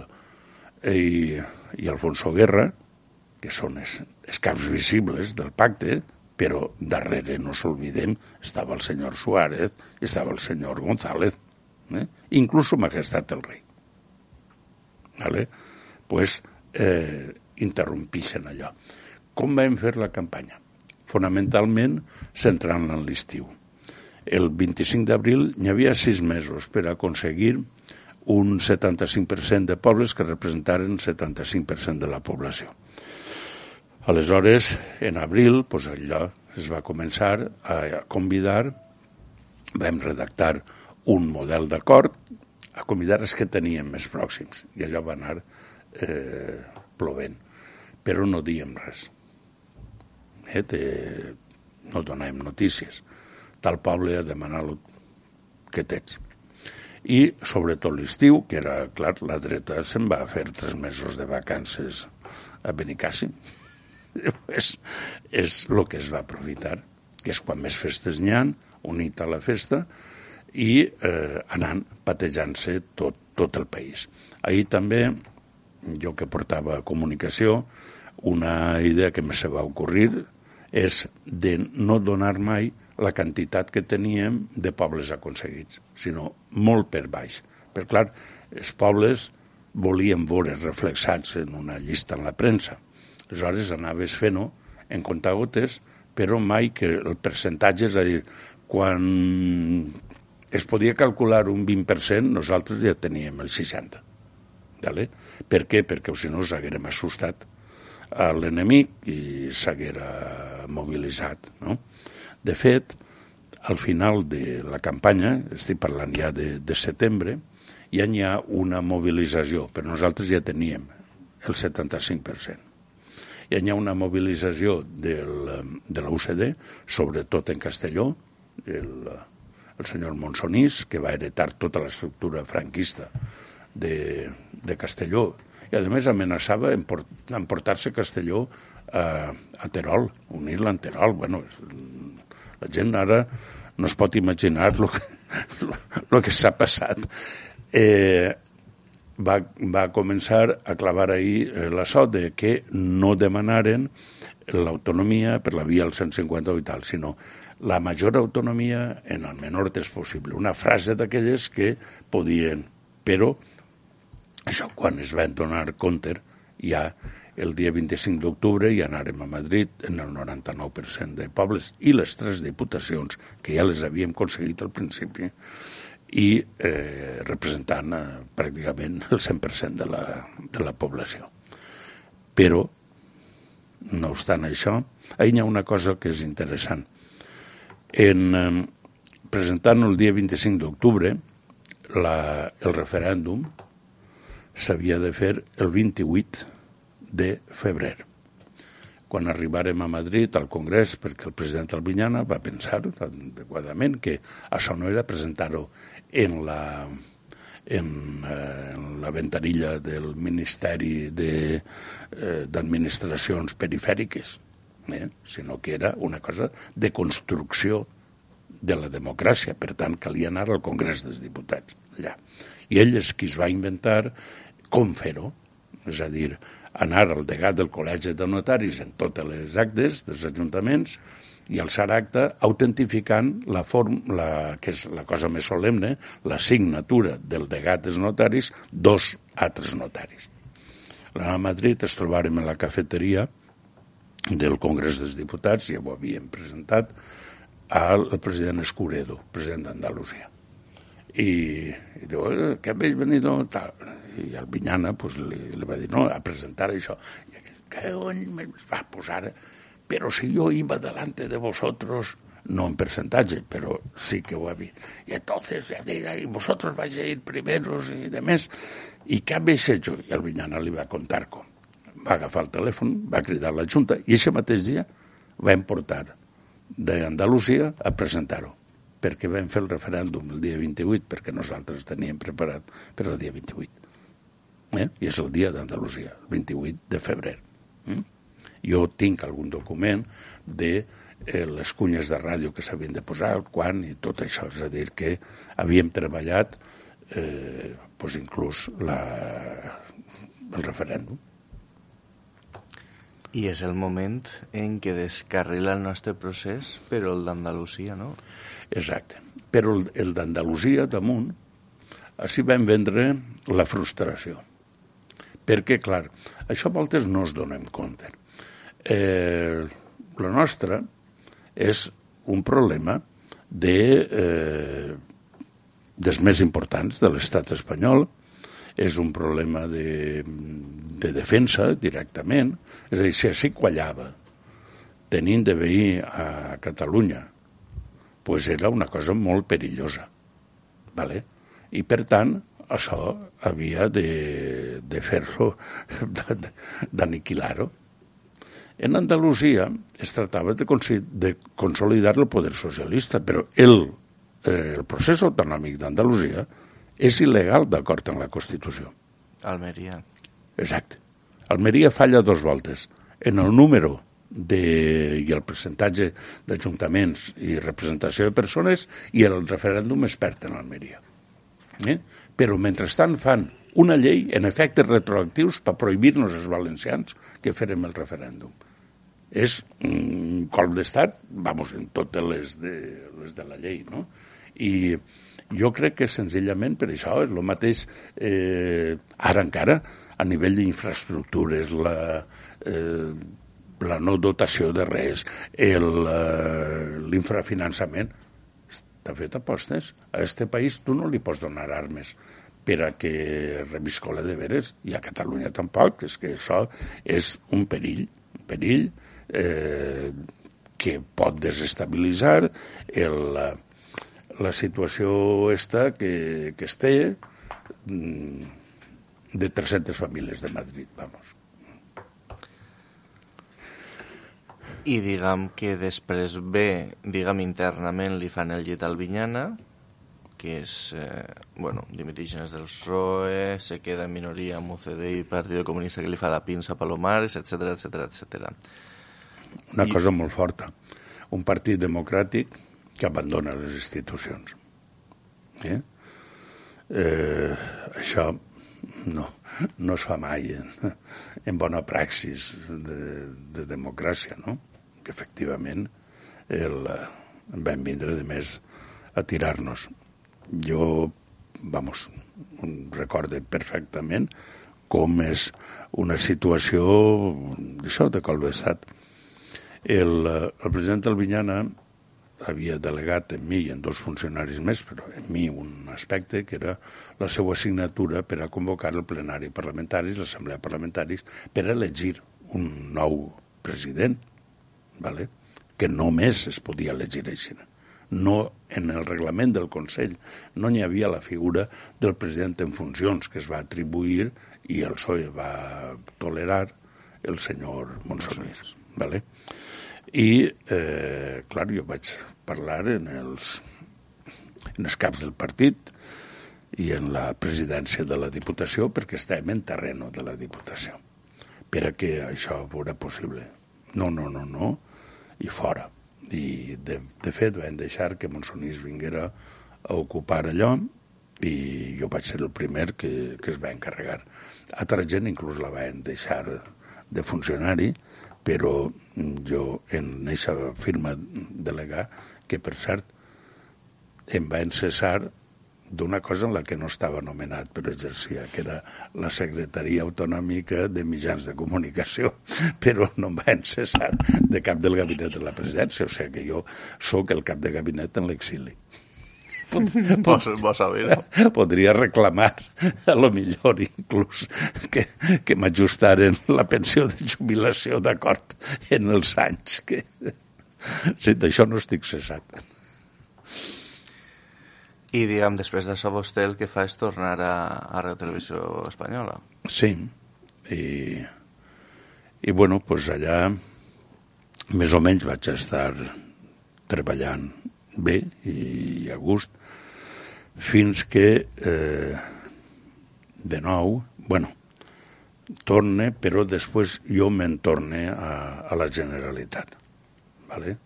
i, i Alfonso Guerra, que són els, els caps visibles del pacte, però darrere, no s'olvidem, estava el senyor Suárez estava el senyor González, eh? inclús majestat el rei. ¿Vale? pues, eh, interrompixen allò. Com vam fer la campanya? Fonamentalment centrant-la en l'estiu. El 25 d'abril hi havia sis mesos per aconseguir un 75% de pobles que representaren 75% de la població. Aleshores, en abril, doncs allò es va començar a convidar, vam redactar un model d'acord, a convidar els que teníem més pròxims, i allò va anar eh, plovent. Però no diem res. Eh, te, no donem notícies. Tal poble a demanar el que tens. i sobretot l'estiu, que era, clar, la dreta se'n va fer tres mesos de vacances a Benicàssim. <laughs> és, és el que es va aprofitar, que és quan més festes n'hi ha, unit a la festa, i eh, anant patejant-se tot, tot el país. Ahir també, jo que portava comunicació, una idea que me se va ocorrir és de no donar mai la quantitat que teníem de pobles aconseguits, sinó molt per baix. Per clar, els pobles volien veure reflexats en una llista en la premsa. Aleshores anaves fent-ho en comptagotes, però mai que el percentatge, és a dir, quan es podia calcular un 20%, nosaltres ja teníem el 60%. Vale? Per què? Perquè si no s'haguérem assustat a l'enemic i s'haguera mobilitzat. No? De fet, al final de la campanya, estic parlant ja de, de setembre, ja n'hi ha una mobilització, però nosaltres ja teníem el 75%. Ja n'hi ha una mobilització del, de la UCD, sobretot en Castelló, el, el senyor Monsonís, que va heretar tota l'estructura franquista de, de Castelló, i a més amenaçava emportar-se Castelló a, a Terol, unir-la en Terol. Bueno, la gent ara no es pot imaginar el que, <laughs> lo que s'ha passat. Eh, va, va començar a clavar ahir eh, la sort de que no demanaren l'autonomia per la via del 150 i tal, sinó la major autonomia en el menor temps possible. Una frase d'aquelles que podien, però això quan es van donar compte ja el dia 25 d'octubre i anàrem a Madrid en el 99% de pobles i les tres diputacions que ja les havíem aconseguit al principi i eh, representant eh, pràcticament el 100% de la, de la població. Però, no obstant això, hi ha una cosa que és interessant en, eh, presentant el dia 25 d'octubre el referèndum s'havia de fer el 28 de febrer. Quan arribarem a Madrid al Congrés, perquè el president Albinyana va pensar adequadament que això no era presentar-ho en la, en, eh, en la ventanilla del Ministeri d'Administracions de, eh, Perifèriques, eh? sinó que era una cosa de construcció de la democràcia. Per tant, calia anar al Congrés dels Diputats, allà. I ell és qui es va inventar com fer-ho, és a dir, anar al degat del Col·legi de Notaris en totes les actes dels ajuntaments i alçar acte autentificant la form, la, que és la cosa més solemne, la signatura del degat dels notaris, dos altres notaris. A Madrid es trobarem en la cafeteria del Congrés dels Diputats, ja ho havíem presentat, al president Escuredo, president d'Andalusia. I, i diu, eh, què habéis venido? Tal. I el Vinyana pues, li, li va dir, no, a presentar això. I que on me va posar? Però si jo iba delante de vosotros, no en percentatge, però sí que ho havia. I entonces, y vosotros vais a ir primeros y demás. ¿Y qué habéis hecho? I el Vinyana li va contar com va agafar el telèfon, va cridar la Junta i aquest mateix dia va importar d'Andalusia a presentar-ho perquè vam fer el referèndum el dia 28 perquè nosaltres teníem preparat per el dia 28. Eh? I és el dia d'Andalusia, el 28 de febrer. Mm? Jo tinc algun document de eh, les cunyes de ràdio que s'havien de posar, quan i tot això. És a dir, que havíem treballat eh, pues inclús la, el referèndum. I és el moment en què descarrila el nostre procés, però el d'Andalusia no. Exacte. Però el, el d'Andalusia damunt, així vam vendre la frustració. Perquè, clar, això a voltes no es donem compte. Eh, la nostra és un problema de, eh, dels més importants de l'estat espanyol, és un problema de, de defensa directament, és a dir, si així quallava tenint de veí a Catalunya, pues era una cosa molt perillosa. Vale? I per tant, això havia de, de fer-lo, d'aniquilar-ho. En Andalusia es tractava de, de consolidar el poder socialista, però el, eh, el procés autonòmic d'Andalusia és il·legal d'acord amb la Constitució. Almeria. Exacte. Almeria falla dos voltes. En el número de, i el percentatge d'ajuntaments i representació de persones i el referèndum es perd en Almeria. Eh? Però mentrestant fan una llei en efectes retroactius per prohibir-nos els valencians que farem el referèndum. És un colp d'estat, vamos, en totes les de, les de la llei, no? I jo crec que senzillament per això és el mateix eh, ara encara a nivell d'infraestructures, la, eh, la no dotació de res, eh, l'infrafinançament, t'ha fet apostes. A este país tu no li pots donar armes per a que reviscola de veres, i a Catalunya tampoc, és que això és un perill, un perill eh, que pot desestabilitzar el, la, la situació esta que, que es té mm, de 300 famílies de Madrid, vamos. I diguem que després ve, diguem internament, li fan el llit al Vinyana, que és, eh, bueno, dimitígenes del PSOE, se queda en minoria amb UCD i Partido Comunista que li fa la pinça a Palomares, etc etc etc. Una I... cosa molt forta. Un partit democràtic que abandona les institucions. Eh? Eh, això no, no es fa mai en, en bona praxis de, de democràcia, no? Que efectivament el, vam vindre de més a tirar-nos. Jo, vamos, recorde perfectament com és una situació d'això, de colp d'estat. El, el president Albinyana havia delegat en mi i en dos funcionaris més, però en mi un aspecte que era la seva assignatura per a convocar el plenari parlamentari, l'assemblea parlamentaris, per a elegir un nou president vale? que només es podia elegir així. No, en el reglament del Consell no n'hi havia la figura del president en funcions que es va atribuir i el PSOE va tolerar el senyor Monsonís. Vale? I, eh, clar, jo vaig parlar en els, en els caps del partit i en la presidència de la Diputació perquè estem en terreno de la Diputació per a que això fos possible. No, no, no, no, i fora. I, de, de fet, vam deixar que Monsonís vinguera a ocupar allò i jo vaig ser el primer que, que es va encarregar. Altra gent inclús la van deixar de funcionari, però jo en aquesta firma delegar, que per cert em van cessar d'una cosa en la que no estava nomenat per exercia, que era la Secretaria Autonòmica de Mitjans de Comunicació, <laughs> però no em van cessar de cap del gabinet de la presidència, o sigui que jo sóc el cap de gabinet en l'exili. Vos <laughs> saber. Podria reclamar, a lo millor inclús, que, que m'ajustaren la pensió de jubilació d'acord en els anys que... Sí, d'això no estic cessat. I, diguem, després d'això vostè el que fa és tornar a, a la televisió espanyola. Sí, i, i bueno, pues allà més o menys vaig estar treballant bé i a gust fins que eh, de nou, bueno, torne, però després jo me'n torne a, a la Generalitat, ¿vale?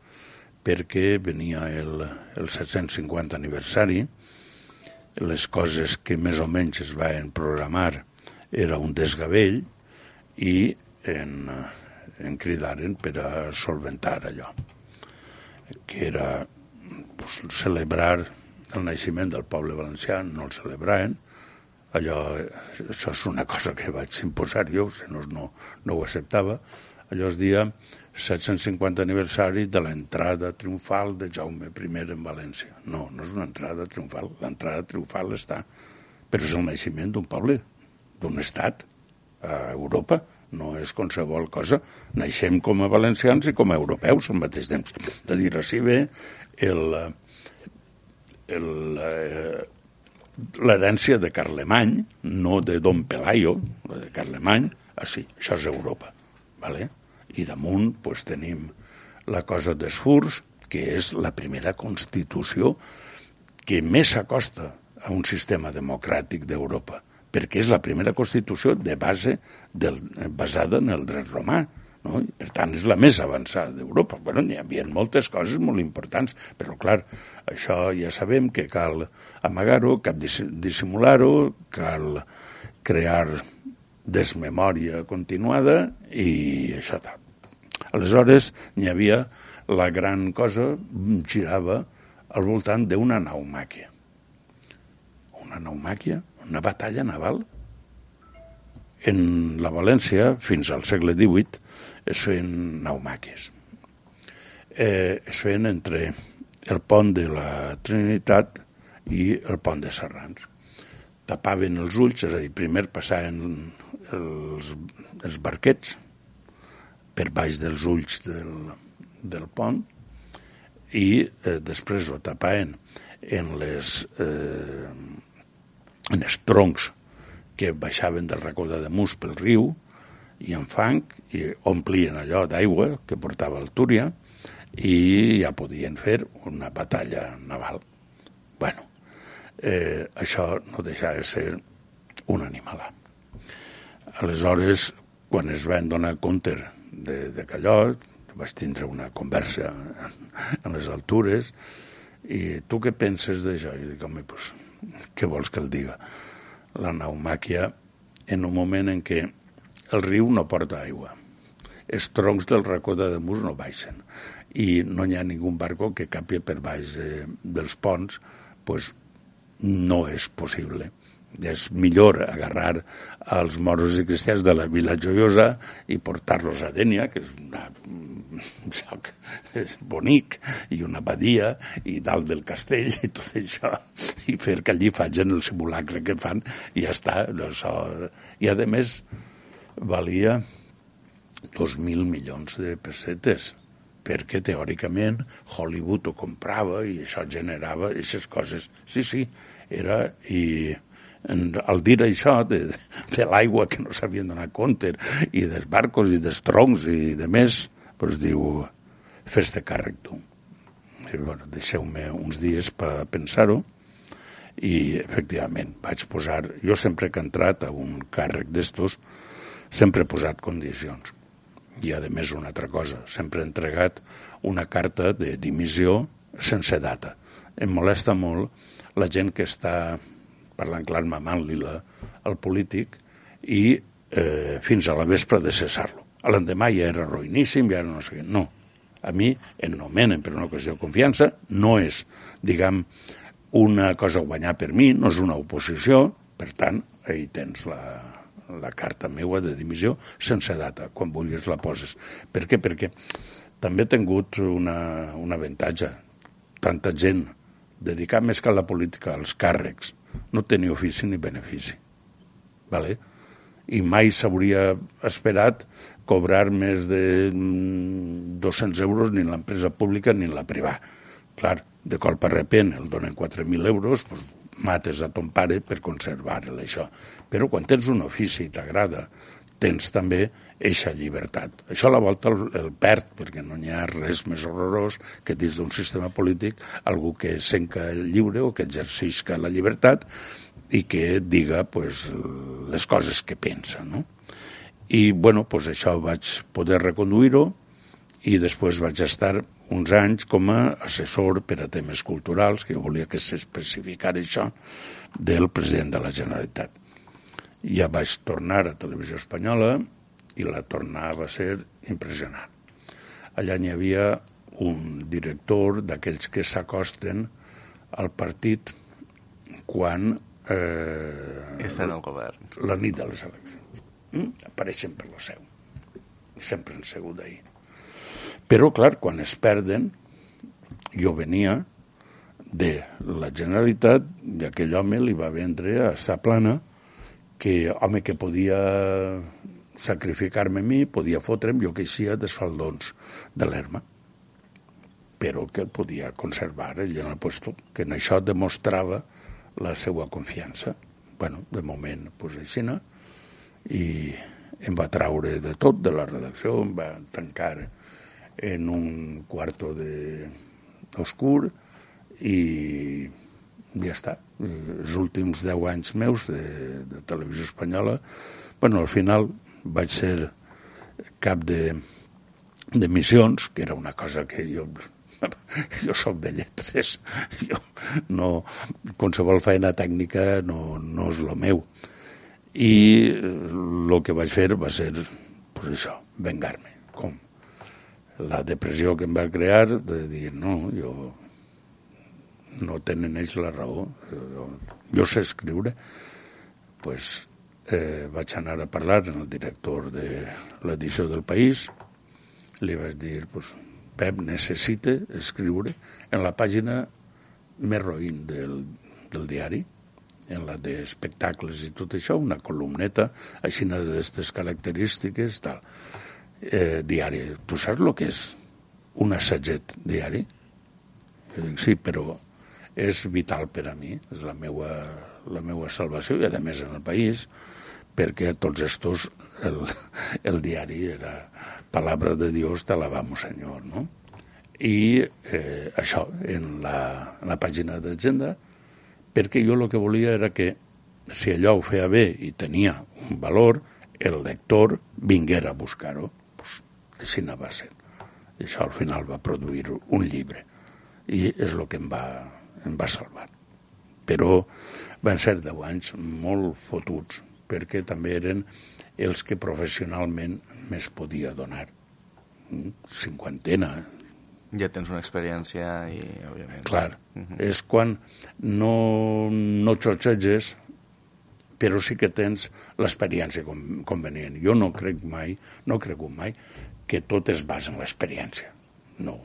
perquè venia el, el 750 aniversari les coses que més o menys es van programar era un desgavell i en, en cridaren per a solventar allò, que era pues, celebrar el naixement del poble valencià, no el celebraven, allò, això és una cosa que vaig imposar jo, si no, no, no ho acceptava, allò es dia 750 aniversari de l'entrada triomfal de Jaume I en València. No, no és una entrada triomfal. L'entrada triomfal està... Però és el naixement d'un poble, d'un estat, a Europa. No és qualsevol cosa. Naixem com a valencians i com a europeus al mateix temps. De dir, així ve el, el, eh, l'herència de Carlemany, no de Don Pelayo, la de Carlemany, així, això és Europa. Vale? I damunt pues, tenim la cosa dels furs, que és la primera Constitució que més s'acosta a un sistema democràtic d'Europa, perquè és la primera Constitució de base del, basada en el dret romà. No? I, per tant, és la més avançada d'Europa. Bueno, n'hi havia moltes coses molt importants, però, clar, això ja sabem que cal amagar-ho, cal dissimular-ho, cal crear desmemòria continuada i això tal. Aleshores, n'hi havia la gran cosa, girava al voltant d'una naumàquia. Una naumàquia, una batalla naval. En la València, fins al segle XVIII, es feien naumàquies. Eh, es feien entre el pont de la Trinitat i el pont de Serrans. Tapaven els ulls, és a dir, primer passaven els, els barquets per baix dels ulls del, del pont i eh, després ho tapaven en les eh, en els troncs que baixaven del racó de Mus pel riu i en fang i omplien allò d'aigua que portava el Túria i ja podien fer una batalla naval. bueno, eh, això no deixa de ser un animalà. Aleshores, quan es van donar compte de, de allò, vaig tindre una conversa en les altures, i tu què penses d'això? I dic, home, pues, què vols que el diga? La naumàquia, en un moment en què el riu no porta aigua, els troncs del racó de Demus no baixen, i no hi ha ningú barco que capi per baix de, dels ponts, pues, no és possible és millor agarrar els moros i cristians de la Vila Joiosa i portar-los a Dènia, que és una, un lloc bonic, i una badia, i dalt del castell, i tot això, i fer que allí facin el simulacre que fan, i ja està. Això. I, a més, valia 2.000 milions de pessetes perquè teòricament Hollywood ho comprava i això generava aquestes coses. Sí, sí, era... I, al dir això de, de l'aigua que no s'havien donat compte i dels barcos i dels troncs i de més, doncs diu, fes-te càrrec tu. Bueno, deixeu-me uns dies per pensar-ho i efectivament vaig posar, jo sempre que he entrat a un càrrec d'estos sempre he posat condicions i a més una altra cosa, sempre he entregat una carta de dimissió sense data. Em molesta molt la gent que està parlant clar, mamant-li al polític i eh, fins a la vespre de cessar-lo. L'endemà ja era ruïníssim, ja no sé què. No. A mi em nomenen per una qüestió de confiança, no és, diguem, una cosa a guanyar per mi, no és una oposició, per tant, ahí tens la, la carta meua de dimissió sense data, quan vulguis la poses. Per què? Perquè també he tingut una, un avantatge. Tanta gent dedicar més que a la política, als càrrecs, no tenia ofici ni benefici. Vale? I mai s'hauria esperat cobrar més de 200 mm, euros ni en l'empresa pública ni en la privada. Clar, de cop a repent el donen 4.000 euros, doncs mates a ton pare per conservar-le això. Però quan tens un ofici i t'agrada, tens també eixa llibertat. Això a la volta el, el perd, perquè no hi ha res més horrorós que dins d'un sistema polític algú que senca lliure o que exercisca la llibertat i que diga pues, les coses que pensa. No? I bueno, pues això vaig poder reconduir-ho i després vaig estar uns anys com a assessor per a temes culturals, que jo volia que s'especificara això, del president de la Generalitat. Ja vaig tornar a Televisió Espanyola i la tornava a ser impressionant. Allà n'hi havia un director d'aquells que s'acosten al partit quan... Eh, Està en el govern. La nit de les eleccions. Mm? Apareixen per la seu. Sempre han segut d'ahir. Però, clar, quan es perden, jo venia de la Generalitat i aquell home li va vendre a sa plana que, home, que podia sacrificar-me a mi, podia fotre'm, jo que eixia dels faldons de l'Erma però que el podia conservar ell en el puesto, que en això demostrava la seva confiança. bueno, de moment, pues, així, no? i em va traure de tot de la redacció, em va tancar en un quarto de oscur i ja està. Eh, els últims 10 anys meus de, de televisió espanyola, bueno, al final vaig ser cap de, de missions, que era una cosa que jo <laughs> jo sóc de lletres, <laughs> jo no, qualsevol feina tècnica no, no és el meu. I el que vaig fer va ser, pues això, vengar-me. Com? La depressió que em va crear de dir, no, jo no tenen ells la raó, jo, jo sé escriure, pues, eh, vaig anar a parlar amb el director de l'edició del País, li vaig dir, pues, Pep necessita escriure en la pàgina més roïn del, del diari, en la d'espectacles i tot això, una columneta així d'aquestes característiques, tal. Eh, diari. Tu saps el que és un assagget diari? Eh, sí, però és vital per a mi, és la meua, la meua salvació, i a més en el país, perquè tots estos el, el diari era palabra de Dios, te alabamos, Senyor, no? I eh, això, en la, en la pàgina d'agenda, perquè jo el que volia era que si allò ho feia bé i tenia un valor, el lector vinguera a buscar-ho. Pues, així no va ser. I això al final va produir un llibre. I és el que em va, em va salvar. Però van ser deu anys molt fotuts, perquè també eren els que professionalment més podia donar. Mm, cinquantena. Ja tens una experiència i, òbviament... Clar, uh -huh. és quan no, no xotxeges, però sí que tens l'experiència convenient. Jo no crec mai, no crec mai, que tot es basa en l'experiència. No.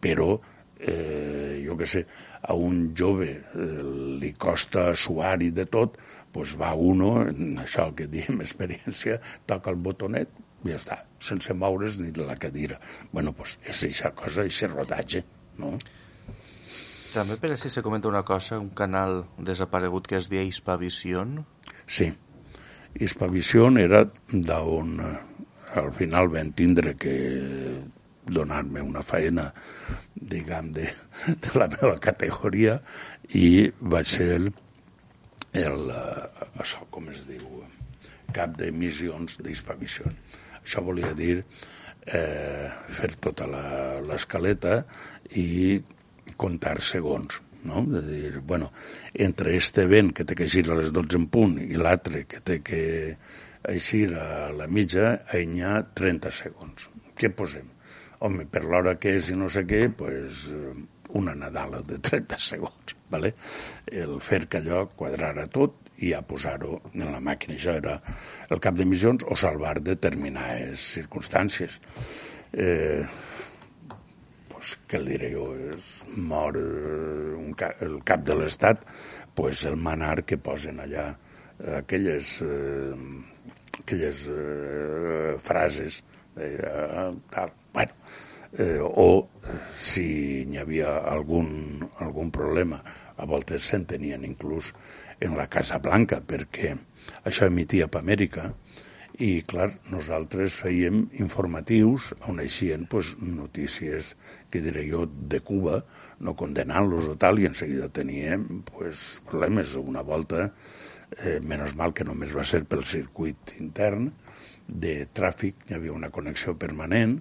Però, eh, jo que sé, a un jove eh, li costa suar i de tot, pues va uno, en això que diem <laughs> experiència, toca el botonet i ja està, sense moure's ni de la cadira. bueno, pues és aquesta cosa, aquest rodatge, no? També per així se comenta una cosa, un canal desaparegut que es deia Hispavision. Sí, Hispavision era d'on eh, al final vam tindre que donar-me una feina, diguem, de, <laughs> de la meva categoria i vaig ser el, el, eh, això, com es diu, cap de missions d'Hispavision. Això volia dir eh, fer tota l'escaleta i comptar segons, no? De dir, bueno, entre este vent que té que eixir a les 12 en punt i l'altre que té que eixir a la mitja, hi ha 30 segons. Què posem? Home, per l'hora que és i no sé què, pues, una Nadala de 30 segons, ¿vale? el fer que allò quadrara tot i a posar-ho en la màquina. Això era el cap d'emissions o salvar determinades circumstàncies. Eh, pues, què el diré jo? És, mor eh, un cap, el cap de l'Estat, pues, el manar que posen allà aquelles, eh, aquelles eh, frases eh, tal. Bueno, eh, o si n'hi havia algun, algun problema, a voltes s'entenien inclús en la Casa Blanca, perquè això emitia per Amèrica, i, clar, nosaltres fèiem informatius on eixien pues, notícies, que diré jo, de Cuba, no condenant-los o tal, i en seguida teníem pues, problemes. Una volta, eh, menys mal que només va ser pel circuit intern, de tràfic, hi havia una connexió permanent,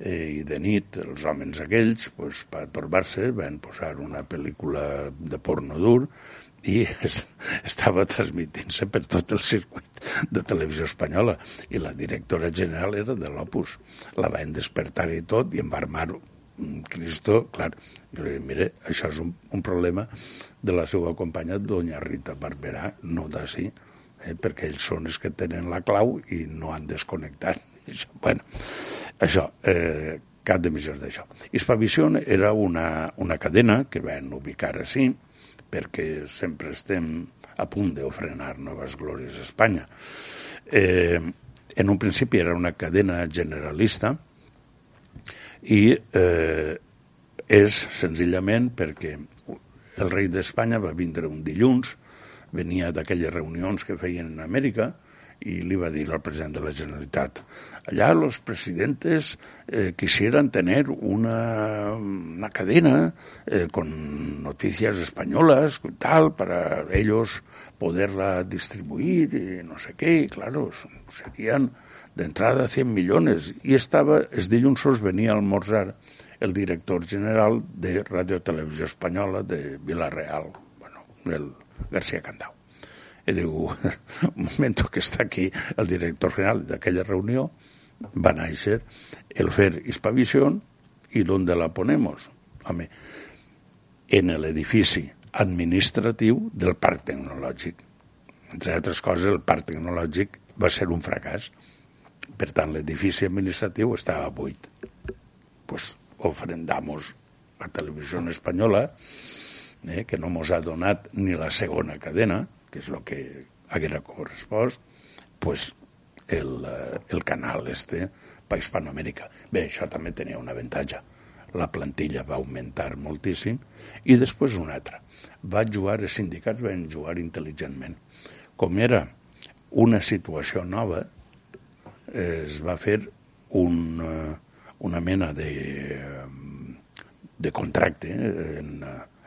i de nit els homes aquells, pues, per torbar-se, van posar una pel·lícula de porno dur, i <laughs> es, estava transmitint-se per tot el circuit de televisió espanyola. I la directora general era de l'Opus. La van despertar i tot i em va armar Cristo, clar, jo li dic, mire, això és un, un problema de la seva companya, doña Rita Barberà, no d'ací, eh, perquè ells són els que tenen la clau i no han desconnectat. <laughs> Bueno, això, eh, cap d'emissions d'això. Hispavision era una, una cadena que van ubicar així, perquè sempre estem a punt d'ofrenar noves glòries a Espanya. Eh, en un principi era una cadena generalista i eh, és senzillament perquè el rei d'Espanya va vindre un dilluns, venia d'aquelles reunions que feien en Amèrica i li va dir al president de la Generalitat allá los presidentes eh, quisieran tener una, una cadena eh, con noticias españolas, tal, para ellos poderla distribuir y no sé qué, y claro, serían de entrada 100 millones. Y estaba, es dilluns venía a almorzar el director general de Radio Televisió Espanyola de Villarreal, bueno, el García Candau. I diu, <laughs> un moment que està aquí el director general d'aquella reunió, va néixer el fer Hispavision i d'on la ponemos? Home, en l'edifici administratiu del Parc Tecnològic. Entre altres coses, el Parc Tecnològic va ser un fracàs. Per tant, l'edifici administratiu estava buit. Pues ofrendamos a Televisió Espanyola, eh, que no mos ha donat ni la segona cadena, que és el que haguera correspost, pues el, eh, el canal este per Hispanoamèrica. Bé, això també tenia un avantatge. La plantilla va augmentar moltíssim i després una altra. Va jugar, els sindicats van jugar intel·ligentment. Com era una situació nova, es va fer un, eh, una mena de, de contracte en,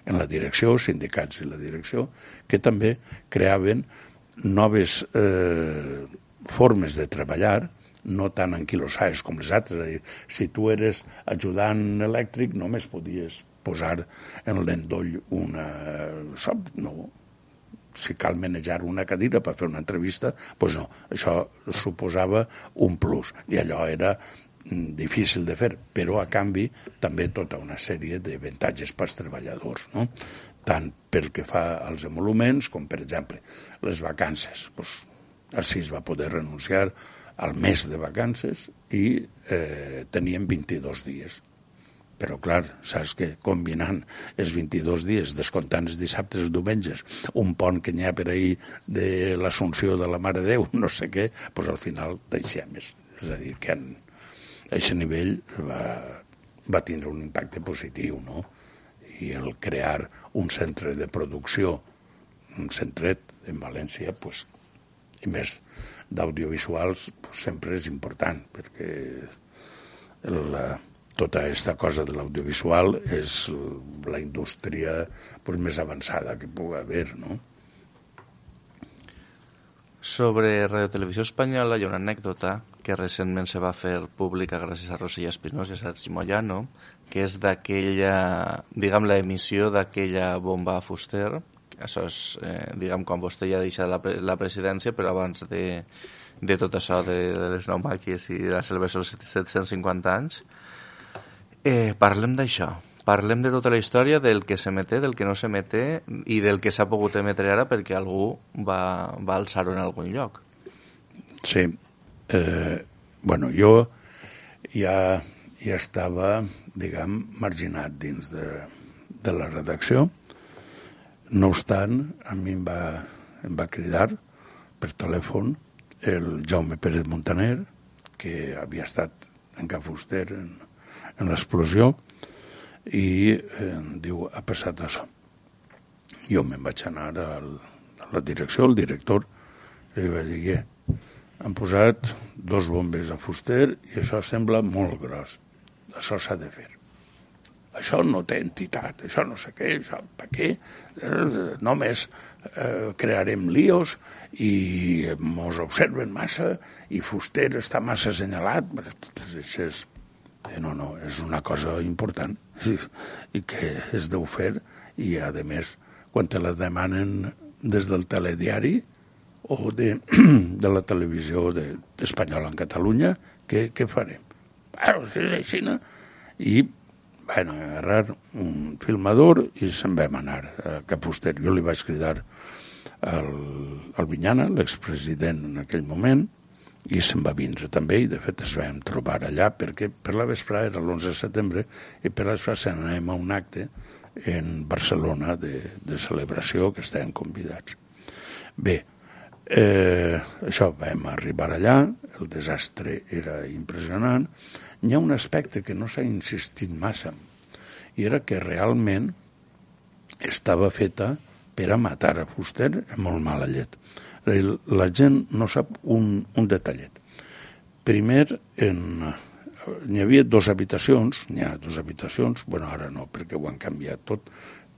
en la direcció, sindicats i la direcció, que també creaven noves eh, formes de treballar, no tan anquilosades com les altres. És a dir, si tu eres ajudant elèctric, només podies posar en l'endoll una... Sap? No. Si cal manejar una cadira per fer una entrevista, doncs no. Això suposava un plus. I allò era mm, difícil de fer, però a canvi també tota una sèrie d'avantatges pels treballadors, no? tant pel que fa als emoluments com, per exemple, les vacances. Doncs, es va poder renunciar al mes de vacances i eh, teníem 22 dies. Però, clar, saps que combinant els 22 dies, descomptant els dissabtes i diumenges, un pont que n'hi ha per ahir de l'Assumpció de la Mare Déu, <laughs> no sé què, doncs al final deixem més. És a dir, que en, a aquest nivell va, va tindre un impacte positiu, no? I el crear un centre de producció, un centret en València, pues, i més d'audiovisuals pues, sempre és important perquè la, tota aquesta cosa de l'audiovisual és la indústria pues, més avançada que pugui haver, no? Sobre Radio Televisió Espanyola hi ha una anècdota que recentment se va fer pública gràcies a Rosella Espinós i a Sergi Moyano, que és d'aquella, diguem, la emissió d'aquella bomba a Fuster, això és, eh, diguem, quan vostè ja deixa la, la presidència, però abans de, de tot això de, de les naumàquies i de la celebració dels 750 anys. Eh, parlem d'això. Parlem de tota la història del que s'emeté, del que no s'emeté i del que s'ha pogut emetre ara perquè algú va, va alçar-ho en algun lloc. Sí. Eh, bueno, jo ja, ja estava, diguem, marginat dins de, de la redacció no obstant, a mi em va, em va cridar per telèfon el Jaume Pérez Montaner, que havia estat en Cap Fuster en, en l'explosió, i eh, diu, ha passat això. Jo me'n vaig anar al, a la direcció, al director, i li vaig dir, han posat dos bombes a Fuster i això sembla molt gros. Això s'ha de fer això no té entitat, això no sé què, això, per què? Només eh, crearem líos i mos observen massa i Fuster està massa assenyalat. És, eh, no, no, és una cosa important i, <laughs> i que es deu fer i, a més, quan te la demanen des del telediari o de, <clears throat> de la televisió de, en Catalunya, què, què farem? Bueno, si és així, no? I van agarrar un filmador i se'n vam anar a Capuster. Jo li vaig cridar al, al Vinyana, l'expresident en aquell moment, i se'n va vindre també, i de fet es vam trobar allà, perquè per la vesprada era l'11 de setembre, i per la vesprada se n'anem a un acte en Barcelona de, de celebració que estaven convidats. Bé, eh, això, vam arribar allà, el desastre era impressionant, hi ha un aspecte que no s'ha insistit massa, i era que realment estava feta per a matar a Fuster en molt mala llet. La gent no sap un, un detallet. Primer, en, n'hi havia dues habitacions, n'hi ha dues habitacions, bueno, ara no, perquè ho han canviat tot,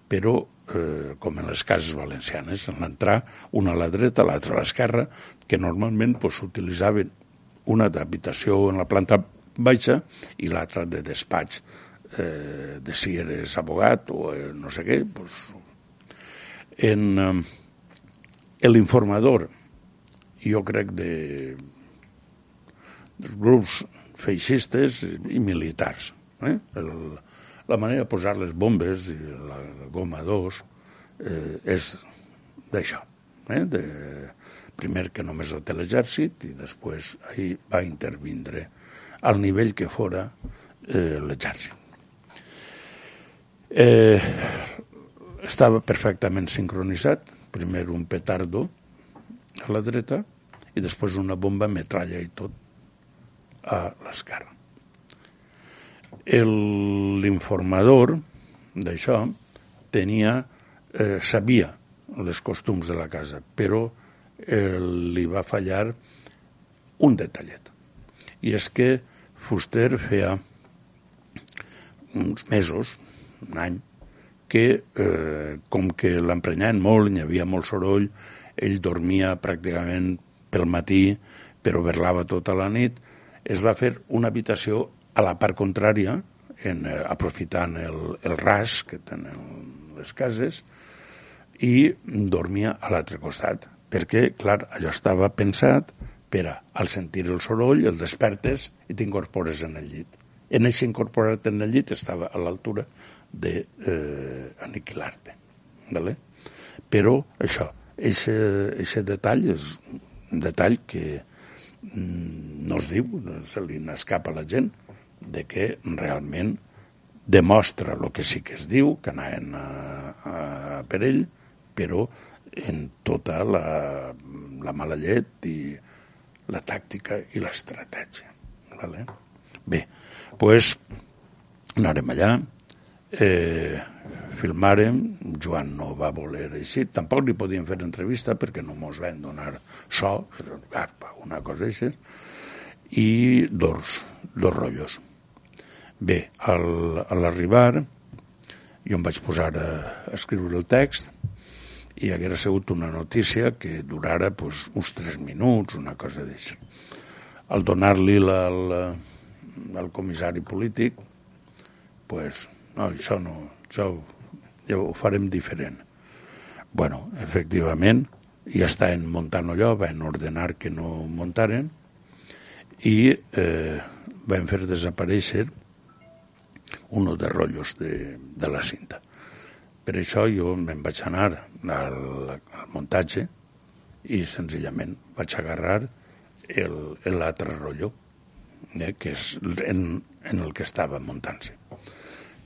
però eh, com en les cases valencianes, en l'entrar, una a la dreta, l'altra a l'esquerra, que normalment s'utilitzaven pues, una d'habitació en la planta baixa i l'altra de despatx, eh, de si eres abogat o eh, no sé què. Pues, en eh, l'informador, jo crec de dels grups feixistes i militars. Eh? El, la manera de posar les bombes i la goma 2 eh, és d'això. Eh? De, primer que només ho té l'exèrcit i després ahir va intervindre al nivell que fora eh, l'exèrcit. Eh, estava perfectament sincronitzat, primer un petardo a la dreta i després una bomba metralla i tot a l'esquerra. L'informador d'això tenia, eh, sabia les costums de la casa, però eh, li va fallar un detallet. I és que Fuster feia uns mesos, un any, que eh, com que l'emprenyaven molt, hi havia molt soroll, ell dormia pràcticament pel matí, però verlava tota la nit, es va fer una habitació a la part contrària, en, eh, aprofitant el, el ras que tenen les cases, i dormia a l'altre costat, perquè, clar, allò estava pensat per a, al sentir el soroll, el despertes i t'incorpores en el llit. En aquest incorporar-te en el llit estava a l'altura d'aniquilar-te. Eh, vale? Però això, aquest detall és un detall que Mm, no es diu, se li n'escapa a la gent, de que realment demostra el que sí que es diu, que anaven a, a, per ell, però en tota la, la mala llet i la tàctica i l'estratègia. Vale? Bé, doncs pues, anarem allà, eh, filmàrem, Joan no va voler així, tampoc li podíem fer entrevista perquè no mos van donar so, una cosa així, i dos, dos rotllos. Bé, al, a l'arribar jo em vaig posar a, a escriure el text i haguera sigut una notícia que durara pues, uns tres minuts, una cosa d'això. Al donar-li al, comissari polític, pues, no, això no, això ja ho farem diferent. bueno, efectivament, ja estaven muntant allò, van ordenar que no muntaren i eh, van fer desaparèixer un de rotllos de, de la cinta. Per això jo me'n vaig anar al, al muntatge i senzillament vaig agarrar l'altre rotllo, eh, que és en, en el que estava muntant-se.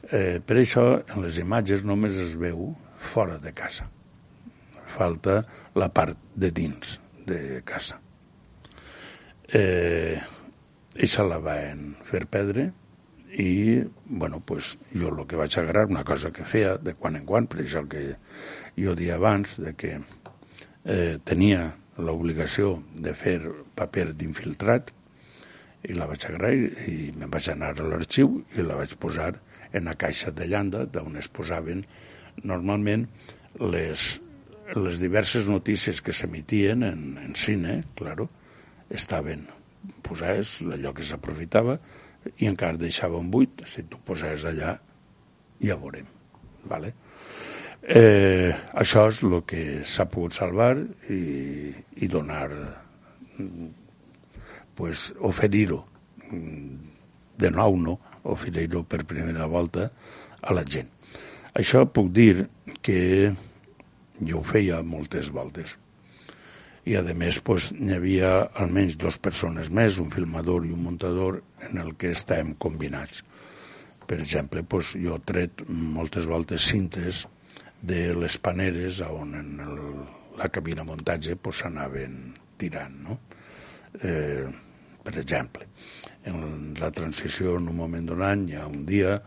Eh, per això, en les imatges només es veu fora de casa. Falta la part de dins de casa. Eh, això la van fer perdre i, bueno, pues, jo el que vaig agarrar, una cosa que feia de quan en quan, per això que jo dia abans, de que eh, tenia l'obligació de fer paper d'infiltrat, i la vaig agarrar i, i me'n vaig anar a l'arxiu i la vaig posar en la caixa de llanda d'on es posaven normalment les, les diverses notícies que s'emitien en, en cine, claro, estaven posades, allò que s'aprofitava, i encara deixava un buit, si tu posaves allà, ja veurem. Vale? Eh, això és el que s'ha pogut salvar i, i donar, pues, oferir-ho de nou, no? oferir-ho per primera volta a la gent. Això puc dir que jo ho feia moltes voltes. I, a més, pues, n'hi havia almenys dues persones més, un filmador i un muntador, en el que estàvem combinats. Per exemple, pues, jo he tret moltes voltes cintes de les paneres on en el, la cabina muntatge s'anaven pues, tirant, no? Eh, per exemple en la transició en un moment d'un any, hi ha un dia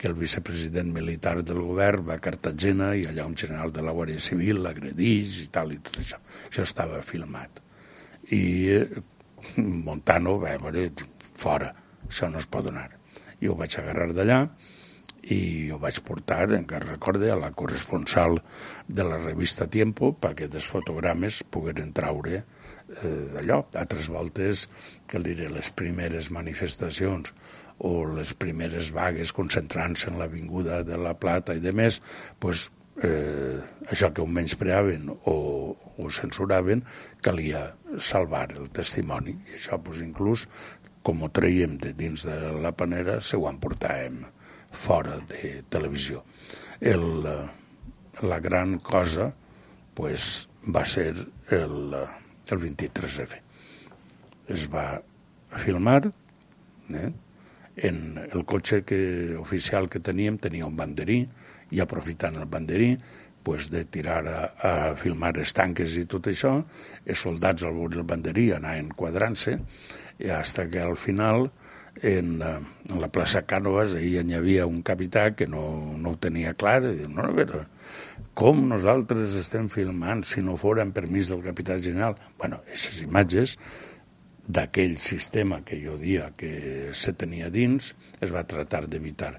que el vicepresident militar del govern va a Cartagena i allà un general de la Guàrdia Civil l'agredeix i tal i tot això. Això estava filmat. I Montano va dir, fora, això no es pot donar. I ho vaig agarrar d'allà i ho vaig portar, encara recorde, a la corresponsal de la revista Tiempo perquè dels fotogrames pogueren traure eh, d'allò. Altres voltes, que diré, les primeres manifestacions o les primeres vagues concentrant-se en l'avinguda de la Plata i de més, pues, eh, això que ho menyspreaven o, o censuraven, calia salvar el testimoni. I això, pues, inclús, com ho traiem de dins de la panera, se ho emportàvem fora de televisió. El, la gran cosa pues, va ser el, el 23F. Es va filmar eh? en el cotxe que, oficial que teníem tenia un banderí i aprofitant el banderí pues, de tirar a, a filmar estanques i tot això, els soldats al veure el banderí anaven quadrant-se hasta que al final en, eh, en la plaça Cànovas ahir hi havia un capità que no, no ho tenia clar i diu, no, a veure, com nosaltres estem filmant si no fora en permís del capità general? bueno, aquestes imatges d'aquell sistema que jo dia que se tenia dins es va tratar d'evitar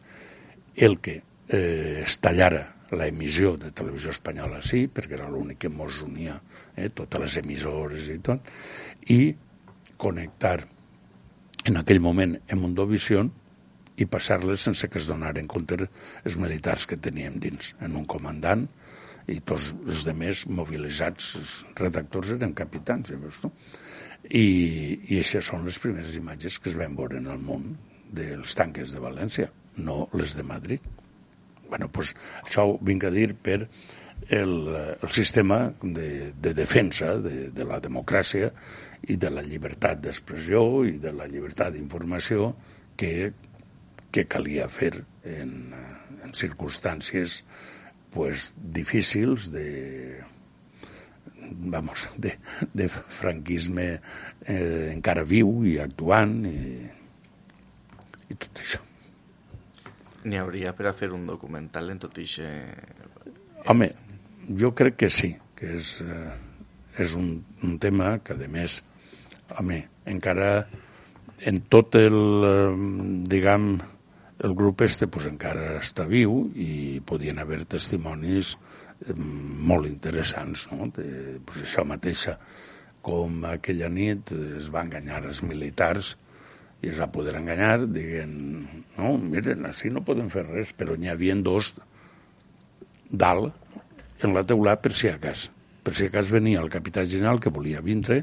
el que eh, es tallara la emissió de televisió espanyola sí, perquè era l'únic que mos unia eh, totes les emissores i tot, i connectar en aquell moment en Mundovisió i passar-les sense que es donaren compte els militars que teníem dins, en un comandant i tots els demés mobilitzats, els redactors eren capitans, ja veus tu? I, i aquestes són les primeres imatges que es van veure en el món dels tanques de València, no les de Madrid. bueno, pues, això ho vinc a dir per el, el sistema de, de defensa de, de la democràcia i de la llibertat d'expressió i de la llibertat d'informació que, que calia fer en, en circumstàncies pues, difícils de, vamos, de, de franquisme eh, encara viu i actuant i, i tot això. N'hi hauria per a fer un documental en tot això? Home, jo crec que sí, que és, eh, és un, un tema que, a més, home, encara en tot el, diguem, el grup este pues, encara està viu i podien haver testimonis molt interessants, no? De, pues, això mateixa, com aquella nit es va enganyar els militars i es va poder enganyar dient, no, miren, així no podem fer res, però n'hi havia dos dalt en la teula per si a cas. Per si a cas venia el capità general que volia vindre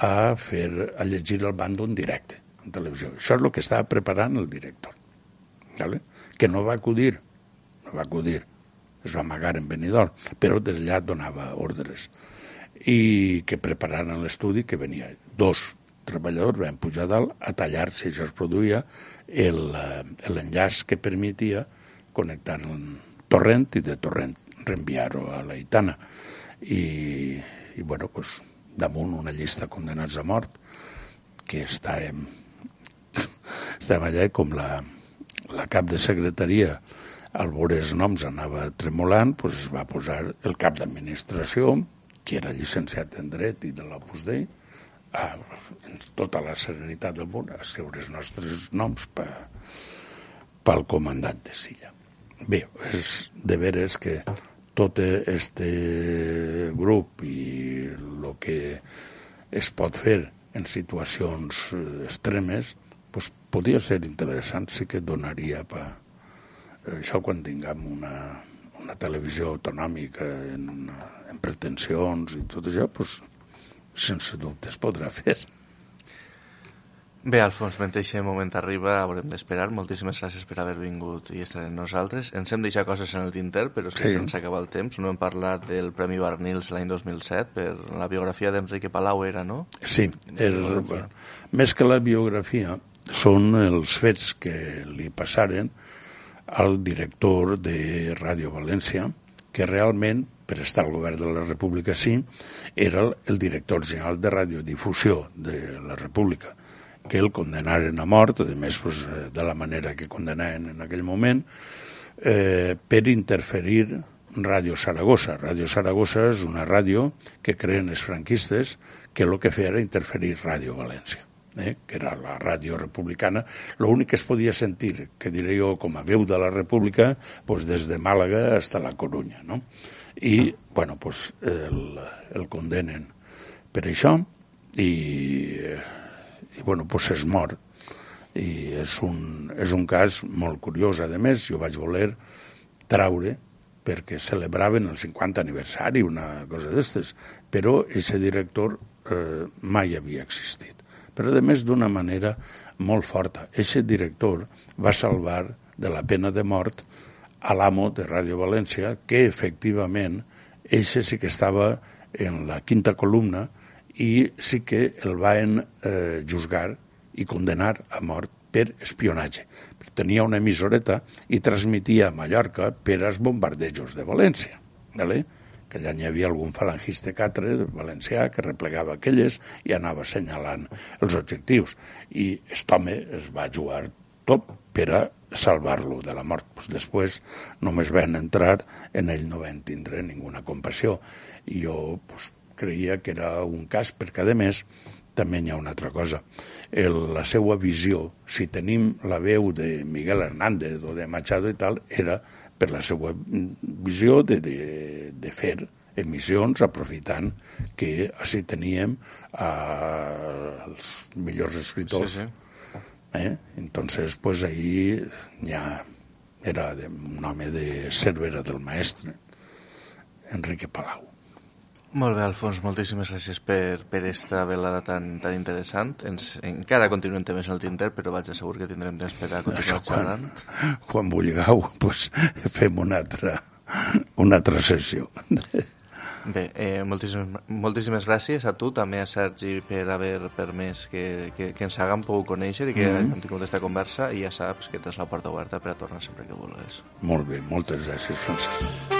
a fer a llegir el bando en directe en televisió. Això és el que estava preparant el director. ¿vale? Que no va acudir, no va acudir, es va amagar en Benidorm, però des d'allà donava ordres. I que prepararen l'estudi que venia. Dos treballadors van pujar dalt a tallar, si això es produïa, eh, l'enllaç que permetia connectar un torrent i de torrent reenviar-ho a la Itana. I, i bueno, pues, damunt una llista de condenats a mort que estàvem, <laughs> estàvem allà com la, la cap de secretaria al veure els noms anava tremolant, doncs es va posar el cap d'administració, que era llicenciat en dret i de l'Opus Dei, a, en tota la serenitat del món, a escriure els nostres noms pel comandant de Silla. Bé, és de veres que tot este grup i el que es pot fer en situacions eh, extremes pues, podria ser interessant, sí que donaria per això quan tinguem una, una televisió autonòmica en, en pretensions i tot això, pues, sense dubte es podrà fer. Bé, Alfons, mentre aquest moment arriba haurem d'esperar. Moltíssimes gràcies per haver vingut i estar amb nosaltres. Ens hem deixat coses en el tinter, però és que sí. se'ns acaba el temps. No hem parlat del Premi Barnils l'any 2007 per la biografia d'Enrique Palau, era, no? Sí, és, bueno, més que la biografia, són els fets que li passaren al director de Ràdio València, que realment, per estar al govern de la República sí, era el director general de radiodifusió de la República que el condenaren a mort, a més pues, eh, de la manera que condenaven en aquell moment, eh, per interferir Ràdio Saragossa. Ràdio Saragossa és una ràdio que creen els franquistes que el que feia era interferir Ràdio València, eh? que era la ràdio republicana. L'únic que es podia sentir, que diré jo com a veu de la república, pues des de Màlaga fins a la Corunya. No? I, bueno, pues el, el condenen per això i, i bueno, pues es mor i és un, és un cas molt curiós. A més, jo vaig voler traure perquè celebraven el 50 aniversari, una cosa d'estes, però aquest director eh, mai havia existit. Però, a més, d'una manera molt forta. Aquest director va salvar de la pena de mort a l'amo de Ràdio València, que efectivament eixe sí que estava en la quinta columna i sí que el van eh, juzgar i condenar a mort per espionatge. Tenia una emissoreta i transmitia a Mallorca per als bombardejos de València. Vale? que allà n'hi havia algun falangista catre valencià que replegava aquelles i anava assenyalant els objectius. I aquest home es va jugar tot per a salvar-lo de la mort. Pues després només van entrar, en ell no van tindre ninguna compassió. I jo pues, creia que era un cas, perquè a més també hi ha una altra cosa. El, la seva visió, si tenim la veu de Miguel Hernández o de Machado i tal, era per la seva visió de, de, de fer emissions aprofitant que així teníem eh, els millors escriptors. Sí, sí. Eh? Entonces, pues ahí ya era de, un home de Cervera del Maestre, Enrique Palau. Molt bé, Alfons, moltíssimes gràcies per, per esta velada tan, tan interessant. Ens, encara continuem temes al tinter, però vaig assegur que tindrem temps per a continuar xerrant. Quan, quan vulgueu, pues, fem una altra, una altra sessió. Bé, eh, moltíssimes, moltíssimes gràcies a tu, també a Sergi, per haver permès que, que, que ens haguem pogut conèixer i que mm -hmm. hem tingut aquesta conversa i ja saps que tens la porta oberta per a tornar sempre que vulguis. Molt bé, moltes gràcies, Francesc.